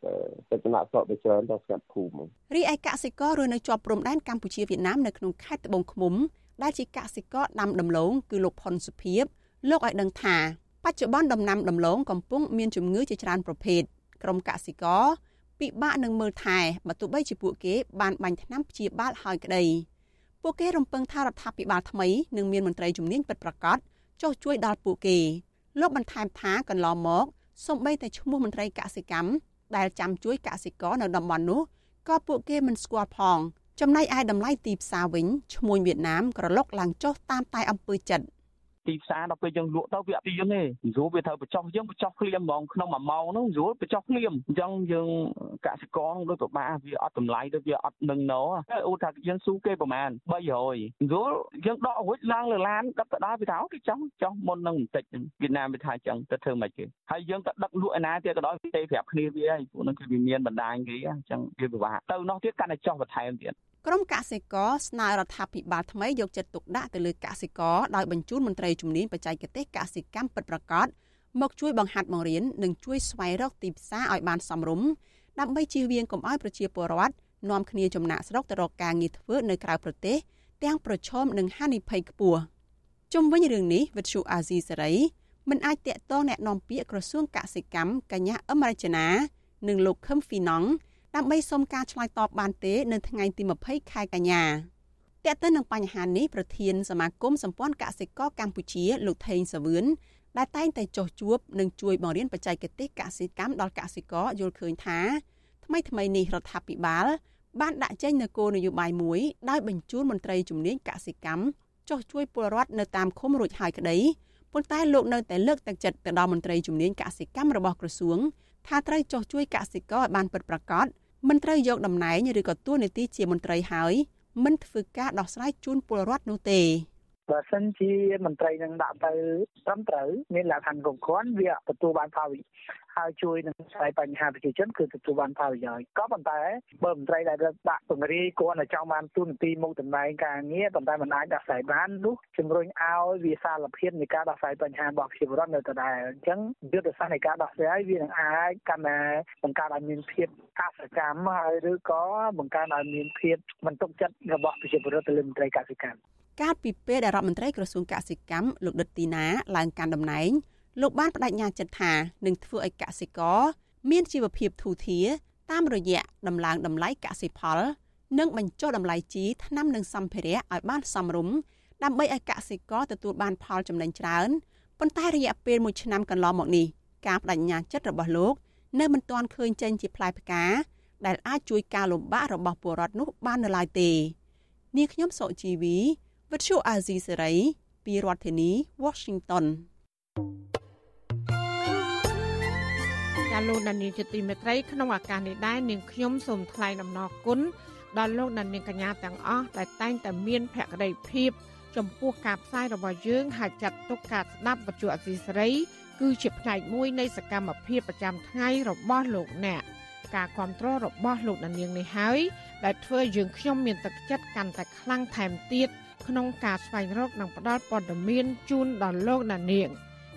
ចិត្តតំណាក់ស្រុកទៅច្រើនទៅស្កាត់ភូមិរីឯកសិកររស់នៅជាប់ព្រំដែនកម្ពុជាវៀតណាមនៅក្នុងខេត្តត្បូងឃ្មុំ ដែលជាកសិករដាំដំឡូងគឺលោកផុនសុភីបលោកឲ្យដឹងថាបច្ចុប្បន្នដំណាំដំឡូងកំពុងមានជំងឺជាច្រើនប្រភេទក្រុមកសិករពិបាកនឹងមើលថែបើទោះបីជាពួកគេបានបាញ់ថ្នាំព្យាបាលហើយក្តីពួកគេរំពឹងថារដ្ឋាភិបាលថ្មីនឹងមានមន្ត្រីជំនាញពិតប្រាកដចុះជួយដល់ពួកគេលោកបន្ថែមថាកន្លងមកសូម្បីតែឈ្មោះមន្ត្រីកសិកម្មដែលចាំជួយកសិករនៅតំបន់នោះក៏ពួកគេមិនស្គាល់ផង ចំណែកឯតម្លៃទីផ្សារវិញឈ្មួញវៀតណាមក្រឡុកឡើងចុះតាមតែអំពើចិត្ត ទីផ្សារដល់ពេលយើងលក់ទៅវាអត់ទៀងទេស្រួលវាត្រូវបញ្ចុះយើងបញ្ចុះភ្លាមហ្មងក្នុងមួយម៉ោងហ្នឹងស្រួលបញ្ចុះភ្លាមអញ្ចឹងយើងកសិករដូចពិបាកវាអត់តម្លៃដូចវាអត់នឹងណោអូថាយើងស៊ូគេប្រហែល300ស្រួលយើងដករួចឡើងលើឡានដឹកទៅដល់វាថាគេចង់ចុះមុននឹងបន្តិចវៀតណាមវាថាអញ្ចឹងទៅធ្វើមិនគេហើយយើងទៅដឹកលក់ឯណាទៀតក៏ដោយទេប្រាប់គ្នាវាហើយពួកហ្នឹងគឺវាមានបណ្ដាញគេអញ្ចឹងវាពិបាកទៅនោះទៀតកាន់តែចុះបន្ថែមទៀត ក្រុមកសិករស្នើរដ្ឋាភិបាលថ្មីយកចិត្តទុកដាក់ទៅលើកសិករដោយបញ្ជូនមន្ត្រីជំនាញបច្ចេកទេសកសិកម្មពិតប្រាកដមកជួយបង្ហាត់បង្រៀននិងជួយស្វែងរកទីផ្សារឲ្យបានសមរម្យដើម្បីជៀសវាងកុំឲ្យប្រជាពលរដ្ឋនាំគ្នាចំណាក់ស្រុកទៅរកការងារធ្វើនៅក្រៅប្រទេសទាំងប្រឈមនឹងហានិភ័យខ្ពស់ជុំវិញរឿងនេះវិទ្យុអាស៊ីសេរីមិនអាចតាក់ទងแนะនាំពាក្យក្រសួងកសិកម្មកញ្ញាអមរជនានិងលោកខឹមហ្វីណង់ ដើម្បីសុំការឆ្លើយតបបានទេ នៅថ្ងៃទី20ខែកញ្ញាតើទៅនឹងបញ្ហានេះប្រធានសមាគមសម្ព័ន្ធកសិករកម្ពុជា លោកថេងសាវឿនដែលតែងតែចោះជួបនិងជួយបង្រៀនបច្ចេកទេសកសិកម្មដល់កសិករយល់ឃើញថាថ្មីថ្មីនេះរដ្ឋាភិបាលបានដាក់ចេញនូវគោលនយោបាយមួយដោយបញ្ជូនមន្ត្រីជំនាញកសិកម្មចោះជួយពលរដ្ឋនៅតាមឃុំរួចហើយក្តីប៉ុន្តែលោកនៅតែលើកទឹកចិត្តទៅដល់មន្ត្រីជំនាញកសិកម្មរបស់ក្រសួងថាត្រូវចោះជួយកសិករឲ្យបានពិតប្រាកដ មិនត្រូវយកតំណែងឬក៏តួនាទីជាមន្ត្រីហើយមិនធ្វើការដោះស្រាយជូនពលរដ្ឋនោះទេបើសិនជាមន្ត្រីនឹងដាក់ទៅត្រឹមត្រូវមានលក្ខខណ្ឌគ្រប់គ្រាន់វាទទួលបានផល ហើយជួយនឹងស្វែងបញ្ហាប្រជាជនគឺទទួលបានផលប្រយោជន៍ក៏ប៉ុន្តែបើមន្ត្រីដែលដាក់ពង្រាយគាត់នៅចង់បានទូនទីមុខតំណែងការងារប៉ុន្តែមិនអាចដោះស្រាយបាននោះជំរុញឲ្យវាសារភាពនៃការដោះស្រាយបញ្ហារបស់ប្រជាពលរដ្ឋនៅដដែលអញ្ចឹងយុទ្ធសាស្ត្រនៃការដោះស្រាយវានឹងអាចកាន់តែបង្កើតឲ្យមានភាពកសកម្មហើយឬក៏បង្កើនឲ្យមានភាពមិនទុកចិត្តរបស់ប្រជាពលរដ្ឋទៅលើមន្ត្រីកសិកម្មកាលពីពេលដែលរដ្ឋមន្ត្រីក្រសួងកសិកម្មលោកដិតទីណាឡើងកាន់តំណែង លោកបានបដិញ្ញាចិត្តថានឹងធ្វើឲ្យកសិករមានជីវភាពធូរធារតាមរយៈដំឡើងតម្លៃកសិផល និងបញ្ចុះតម្លៃជីថ្នាំនិងសម្ភារៈឲ្យបានសមរម្យដើម្បីឲ្យកសិករទទួលបានផលចំណេញច្រើនប៉ុន្តែរយៈពេល1ឆ្នាំកន្លងមកនេះការបដិញ្ញាចិត្តរបស់លោកនៅមិនទាន់ឃើញចេញជាផ្លែផ្កាដែលអាចជួយការលំបាករបស់ពលរដ្ឋនោះបាននៅឡើយទេនាងខ្ញុំសុជីវីវិទ្យុអាស៊ីសេរីពីរដ្ឋធានី Washington ចាលោកដានីជាទីមេត្រីក្នុងឱកាសនេះដែរនាងខ្ញុំសូមថ្លែងអំណរគុណដល់លោកដានីកញ្ញាទាំងអស់ដែលតែងតែមានភក្ដីភាពចំពោះការផ្សាយរបស់យើងហើយចាត់ទុកការស្ដាប់វិទ្យុអសីសេរីគឺជាផ្នែកមួយនៃសកម្មភាពប្រចាំថ្ងៃរបស់លោកអ្នកការគ្រប់គ្រងរបស់លោកដានីងនេះហើយដែលធ្វើយើងខ្ញុំមានទឹកចិត្តកាន់តែខ្លាំងថែមទៀតក្នុងការស្វែងរកនិងផ្តល់ព័ត៌មានជូនដល់លោកដានីង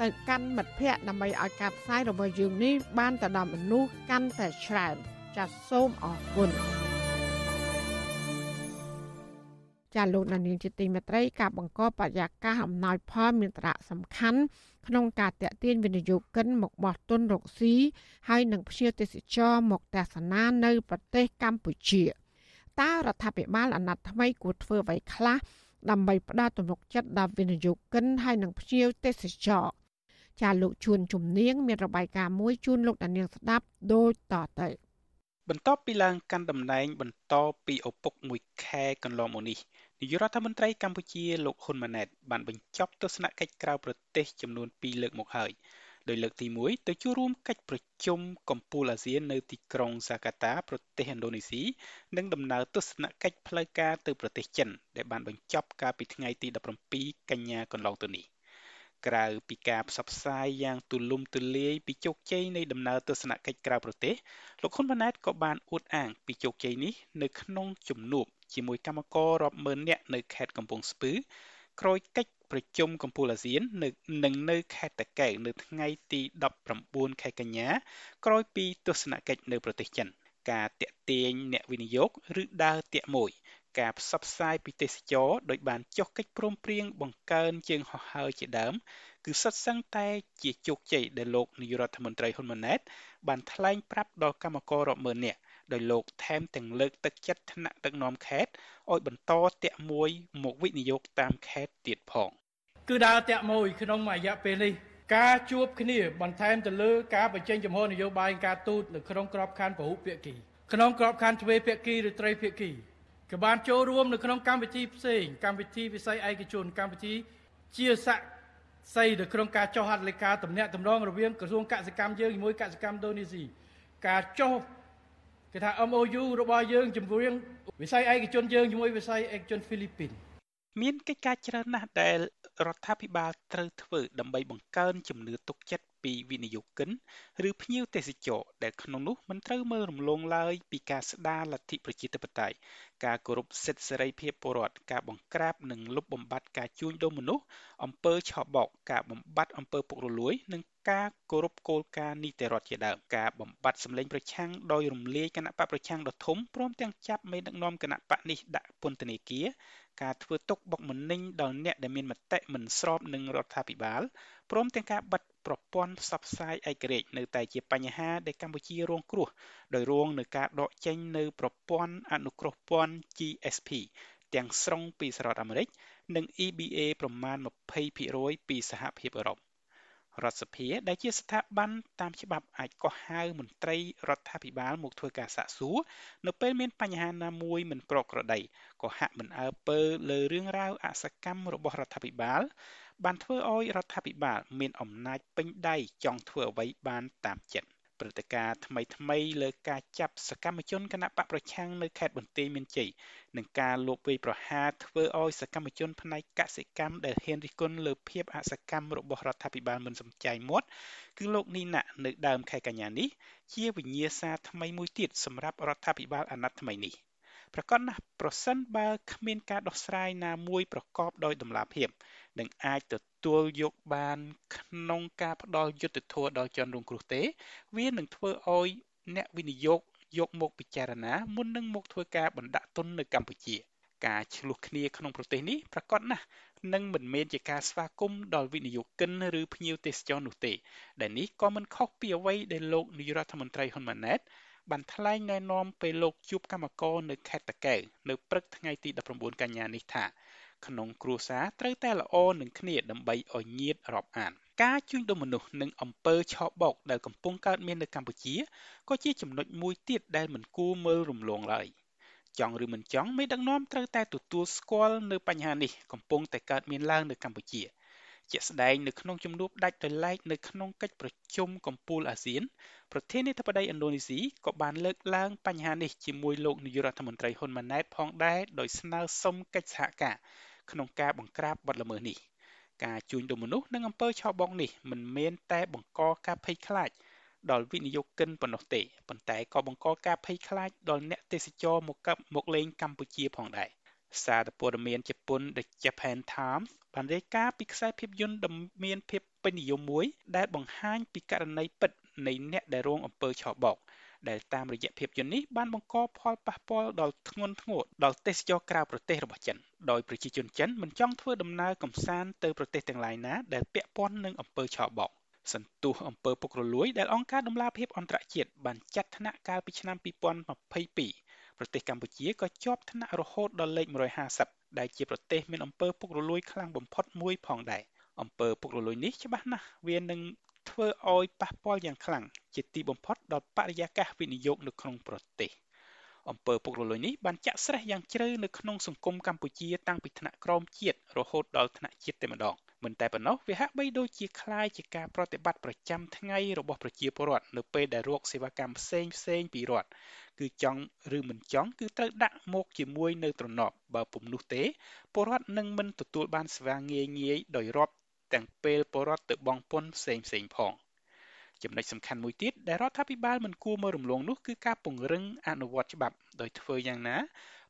ទៅកាន់មិត្តភ័ក្តិដើម្បីឲ្យការផ្សាយរបស់យើងនេះបានទៅដល់មនុស្សកាន់តែច្រើនចាសសូមអរគុណចាលោកនានីជាទីមេត្រីការបង្កបរិយាកាសអំណោយផលមានសារៈសំខាន់ក្នុងការតេទៀងវិនិយោគិនមកបោះទុនរកស៊ីហើយនឹងព្យាទេសចរមកទស្សនានៅប្រទេសកម្ពុជាតើរដ្ឋាភិបាលអាណត្តិថ្មីគួរធ្វើអ្វីខ្លះ ដើម្បីផ្ដល់ទំនុកចិត្តដល់វិនិយោគិនហើយនឹងភ្ញៀវទេសចរចាលោកជួនជំនាញមានរបាយការណ៍មួយជូនលោកដានៀងស្ដាប់ដូចតទៅបន្ទាប់ពីឡើងកាន់តំណែងបន្តពីឪពុកមួយខែកន្លងមកនេះនាយករដ្ឋមន្ត្រីកម្ពុជាលោកហ៊ុនម៉ាណែតបានបញ្ចប់ទស្សនកិច្ចក្រៅប្រទេសចំនួន2លើកមកហើយ ដោយលើកទី1ទៅចូលរួមកិច្ចប្រជុំកម្ពុជាអាស៊ាននៅទីក្រុងសាកាតាប្រទេសឥណ្ឌូនេស៊ីនិងដំណើរទស្សនកិច្ចផ្លូវការទៅប្រទេសចិនដែលបានបញ្ចប់កាលពីថ្ងៃទី17កញ្ញាកន្លងទៅនេះក្រៅពីការផ្សព្វផ្សាយយ៉ាងទូលំទូលាយពីជោគជ័យនៃដំណើរទស្សនកិច្ចក្រៅប្រទេសលោកហ៊ុនម៉ាណែតក៏បានអួតអាងពីជោគជ័យនេះនៅក្នុងជំនួបជាមួយកម្មកររាប់ម៉ឺននាក់នៅខេត្តកំពង់ស្ពឺក្រោយកិច្ច ប្រជុំកម្ពុជាអាស៊ាននៅនឹងនៅខេត្តតាកែវនៅថ្ងៃទី19ខែកញ្ញាក្រោយពីទស្សនកិច្ចនៅប្រទេសចិនការតាក់ទាញអ្នកវិនិយោគឬដើរតាក់មួយការផ្សព្វផ្សាយពីទេសចរដោយបានចុះកិច្ចព្រមព្រៀងបង្កើនជើងហោះហើរជាដើមគឺសុទ្ធសឹងតែជាជោគជ័យដែលលោកនាយរដ្ឋមន្ត្រីហ៊ុនម៉ាណែតបានថ្លែងប្រាប់ដល់កម្មកររាប់ម៉ឺននាក់ ដោយលោកថែមទាំងលើកទឹកចិត្តថ្នាក់ដឹកនាំខេត្តឲ្យបន្តតាក់មួយមកវិនិយោគតាមខេត្តទៀតផងគឺដើរតាក់មួយក្នុងរយៈពេលនេះការជួបគ្នាបន្ថែមទៅលើការបញ្ចេញចំហនយោបាយការទូតនៅក្នុងក្របខ័ណ្ឌពហុភាគីក្នុងក្របខ័ណ្ឌទ្វេភាគីឬត្រីភាគីក៏បានចូលរួមនៅក្នុងកម្មវិធីផ្សេងកម្មវិធីវិស័យឯកជនកម្មវិធីជាស័ក្តិស័យនៅក្នុងការចុះហត្ថលេខាទំនាក់ទំនងរវាងក្រសួងកសិកម្មយើងជាមួយកសិកម្មឥណ្ឌូនេស៊ីការចុះ គេថា MOU របស់យើងជាមួយវិស័យឯកជនយើងជាមួយវិស័យឯកជនហ្វីលីពីនមានកិច្ចការច្រើនណាស់ដែលរដ្ឋាភិបាលត្រូវធ្វើដើម្បីបង្កើនជំនឿទុកចិត្ត ពីវិនិយោគិនឬភ្ញៀវទេសចរដែលក្នុងនោះមិនត្រូវមើលរំលងឡើយពីការស្ដារលទ្ធិប្រជាធិបតេយ្យការគោរពសិទ្ធិសេរីភាពពលរដ្ឋការបង្ក្រាបនិងលុបបំបាត់ការជួញដូរមនុស្សអំពើឆបោកការបំបត្តិអំពើពុករលួយ និងការគោរពគោលការណ៍នីតិរដ្ឋជាដើមការបំបត្តិសម្លេងប្រឆាំងដោយរំលាយគណៈបកប្រឆាំងដ៏ធំព្រមទាំងចាប់មេដឹកនាំគណៈបកនេះដាក់ពន្ធនាគារការធ្វើទុកបុកម្នេញដល់អ្នកដែលមានមតិមិនស្របនឹងរដ្ឋាភិបាលព្រមទាំងការបិទ ប្រព័ន្ធផ្សព្វផ្សាយឯករាជ្យនៅតែជាបញ្ហាដែលកម្ពុជារងគ្រោះដោយរងនឹងការដកចេញនៅប្រព័ន្ធអនុគ្រោះពន្ធ GSP ទាំងស្រុងពីសហរដ្ឋអាមេរិកនិង EBA ប្រមាណ20%ពីសហភាពអឺរ៉ុបរដ្ឋសភាដែលជាស្ថាប័នតាមច្បាប់អាចកោះហៅមន្ត្រីរដ្ឋាភិបាលមកធ្វើការសាកសួរនៅពេលមានបញ្ហាណាមួយមិនប្រក្រតីក៏ហាក់មិនអើពើលើរឿងរ៉ាវអសកម្មរបស់រដ្ឋាភិបាល បានធ្វើឲ្យរដ្ឋាភិបាលមានអំណាចពេញដៃចង់ធ្វើអ្វីបានតាមចិត្តព្រឹត្តិការណ៍ថ្មីថ្មីលើការចាប់សកម្មជនគណៈបកប្រឆាំងនៅខេត្តបន្ទាយមានជ័យនិងការលួចវាយប្រហារធ្វើឲ្យសកម្មជនផ្នែកកសិកម្មដែលហ៊ានរិះគន់លើភាពអសកម្មរបស់រដ្ឋាភិបាលមិនសំចៃមាត់គឺលោកនីណានៅដើមខែកញ្ញានេះជាវិញ្ញាសាថ្មីមួយទៀតសម្រាប់រដ្ឋាភិបាលអាណត្តិថ្មីនេះប្រកាសណាស់ប្រសិនបើគ្មានការដោះស្រាយណាមួយប្រកបដោយតម្លាភាព នឹងអាចទទួលយកបានក្នុងការផ្ដល់យុត្តិធម៌ដល់ជនរងគ្រោះទេ វានឹងធ្វើឲ្យអ្នកវិនិយោគយកមកពិចារណាមុននឹងមកធ្វើការបណ្ដាក់ទុននៅកម្ពុជា ការឆ្លោះគ្នាក្នុងប្រទេសនេះប្រកាសណាស់នឹងមិនមែនជាការស្វាគមន៍ដល់វិនិយោគិនឬភ្ញៀវទេសចរនោះទេដែលនេះក៏មិនខុសពីអ្វីដែលលោកនាយរដ្ឋមន្ត្រីហ៊ុនម៉ាណែតបានថ្លែងណែនាំពេលលោកជួបកម្មករនៅខេត្តតាកែវនៅព្រឹកថ្ងៃទី19កញ្ញានេះថា ក្នុងគ្រួសារត្រូវតែល្អនឹងគ្នាដើម្បីឲ្យញាតរាប់អានការជួញដូរមនុស្សនិងអំពើឆបោកដែលកំពុងកើតមាននៅកម្ពុជាក៏ជាចំណុចមួយទៀតដែលមិនគួរមើលរំលងឡើយចង់ឬមិនចង់មេដឹកនាំត្រូវតែទទួលស្គាល់នៅបញ្ហានេះកំពុងតែកើតមានឡើងនៅកម្ពុជាជាក់ស្ដែងនៅក្នុងជំនួបដាច់ដោយឡែកនៅក្នុងកិច្ចប្រជុំកំពូលអាស៊ានប្រធានាធិបតីឥណ្ឌូនេស៊ីក៏បានលើកឡើងបញ្ហានេះជាមួយលោកនាយរដ្ឋមន្ត្រីហ៊ុនម៉ាណែតផងដែរដោយស្នើសុំកិច្ចសហការ ក្នុងការបង្ក្រាបបទល្មើសនេះការជួញដូរមនុស្សនិងអំពើឆបោកនេះមិនមែនតែបង្កការភ័យខ្លាចដល់វិនិយោគិនប៉ុណ្ណោះទេប៉ុន្តែក៏បង្កការភ័យខ្លាចដល់អ្នកទេសចរមកកមកលេងកម្ពុជាផងដែរសារព័ត៌មានជប៉ុន The Japan Times បានរាយការណ៍ពីខ្សែភាពយន្តដ៏មានភាពពេញនិយមមួយដែលបង្ហាញពីករណីពិតនៃអ្នកដែលរងអំពើឆបោក ដែលតាមរយៈភាពយន្តនេះបានបង្កផលប៉ះពាល់ដល់ធ្ងន់ធ្ងរដល់ទេសចរក្រៅប្រទេសរបស់ចិនដោយប្រជាជនចិនមិនចង់ធ្វើដំណើរកំសាន្តទៅប្រទេសទាំងឡាយណាដែលពាក់ព័ន្ធនឹងអំពើឆបោកសន្ទុះអំពើពុករលួយដែលអង្គការដំឡាភិបអន្តរជាតិបានចាត់ថ្នាក់កាលពីឆ្នាំ2022ប្រទេសកម្ពុជាក៏ជាប់ថ្នាក់រហូតដល់លេខ150ដែលជាប្រទេសមានអំពើពុករលួយខ្លាំងបំផុតមួយផងដែរអំពើពុករលួយនេះច្បាស់ណាស់វានឹង ធ្វើឲ្យប៉ះពាល់យ៉ាងខ្លាំងជាទីបំផុតដល់បរិយាកាសវិនិយោគនៅក្នុងប្រទេសអំពើពុករលួយនេះបានចាក់ស្រេះយ៉ាងជ្រៅនៅក្នុងសង្គមកម្ពុជាតាំងពីថ្នាក់ក្រោមជាតិរហូតដល់ថ្នាក់ជាតិតែម្ដងមិនតែប៉ុណ្ណោះវាហាក់បីដូចជាคล้ายជាការប្រតិបត្តិប្រចាំថ្ងៃរបស់ប្រជាពលរដ្ឋនៅពេលដែលរកសេវាកម្មផ្សេងផ្សេងពីរដ្ឋគឺចង់ឬមិនចង់គឺត្រូវដាក់មកជាមួយនៅត្រណប់បើពុំនោះទេពលរដ្ឋនឹងមិនទទួលបានសេវាងាយងាយដោយរាប់ ទាំងពេលពលរដ្ឋទៅបង់ពន្ធផ្សេងផ្សេងផងចំណុចសំខាន់មួយទៀតដែលរដ្ឋាភិបាលមិនគួរមើលរំលងនោះគឺការពង្រឹងអនុវត្តច្បាប់ដោយធ្វើយ៉ាងណា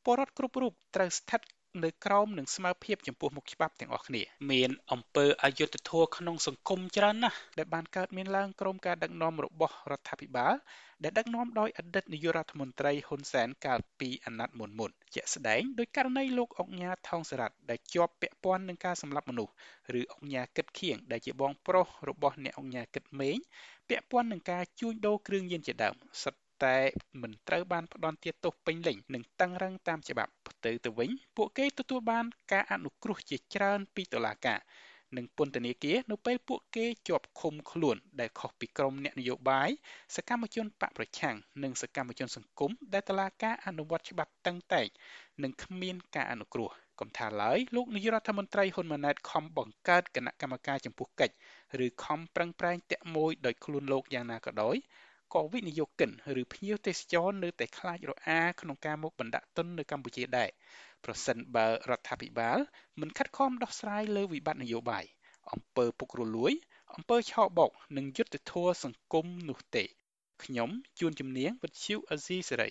ពលរដ្ឋគ្រប់រូបត្រូវស្ថិត នៅក្រោមនឹងស្មើភាពចំពោះមុខច្បាប់ទាំងអស់គ្នាមានអំពើអយុត្តិធម៌ក្នុងសង្គមច្រើនណាស់ដែលបានកើតមានឡើងក្រោមការដឹកនាំរបស់រដ្ឋាភិបាលដែលដឹកនាំដោយអតីតនាយករដ្ឋមន្ត្រីហ៊ុនសែនកាលពីអាណត្តិមុនមុនជាក់ស្ដែងដោយករណីលោកអុកញ៉ាថោងសារ៉ាត់ដែលជាប់ពាក់ព័ន្ធនឹងការសម្លាប់មនុស្សឬអុកញ៉ាគិតខៀងដែលជាបងប្រុសរបស់អ្នកអុកញ៉ាគិតម៉េងពាក់ព័ន្ធនឹងការជួញដូរគ្រឿងញៀនជាដើមសិត តែមិនត្រូវបានផ្ដន់ទាទោសពេញលេញនិងតឹងរឹងតាមច្បាប់ផ្ទុយទៅវិញ ពួកគេទទួលបានការអនុគ្រោះជាច្រើនពីតុលាការនិងពន្ធនាគារនៅពេលពួកគេជាប់ឃុំខ្លួនដែលខុសពីក្រមអ្នកនយោបាយសកម្មជនបកប្រឆាំងនិងសកម្មជនសង្គមដែលតុលាការអនុវត្តច្បាប់តឹងតែងនិងគ្មានការអនុគ្រោះកំថាឡើយលោកនាយរដ្ឋមន្ត្រីហ៊ុនម៉ាណែតខំបង្កើតគណៈកម្មការចំពោះកិច្ចឬខំប្រឹងប្រែងតាក់មួយដោយខ្លួនលោកយ៉ាងណាក៏ដោយ ក៏វិនិយោគិនឬភ្ញៀវទេសចរនៅតែខ្លាចរអាក្នុងការមកបណ្ដាក់ទុននៅកម្ពុជាដែរប្រសិនបើរដ្ឋាភិបាលមិនខិតខំដោះស្រាយលើវិបត្តិនយោបាយអំពើពុករលួយអំពើឆោបោកនិងយុត្តិធម៌សង្គមនោះទេខ្ញុំជួនជំនាញវិទ្យុអេស៊ីសេរី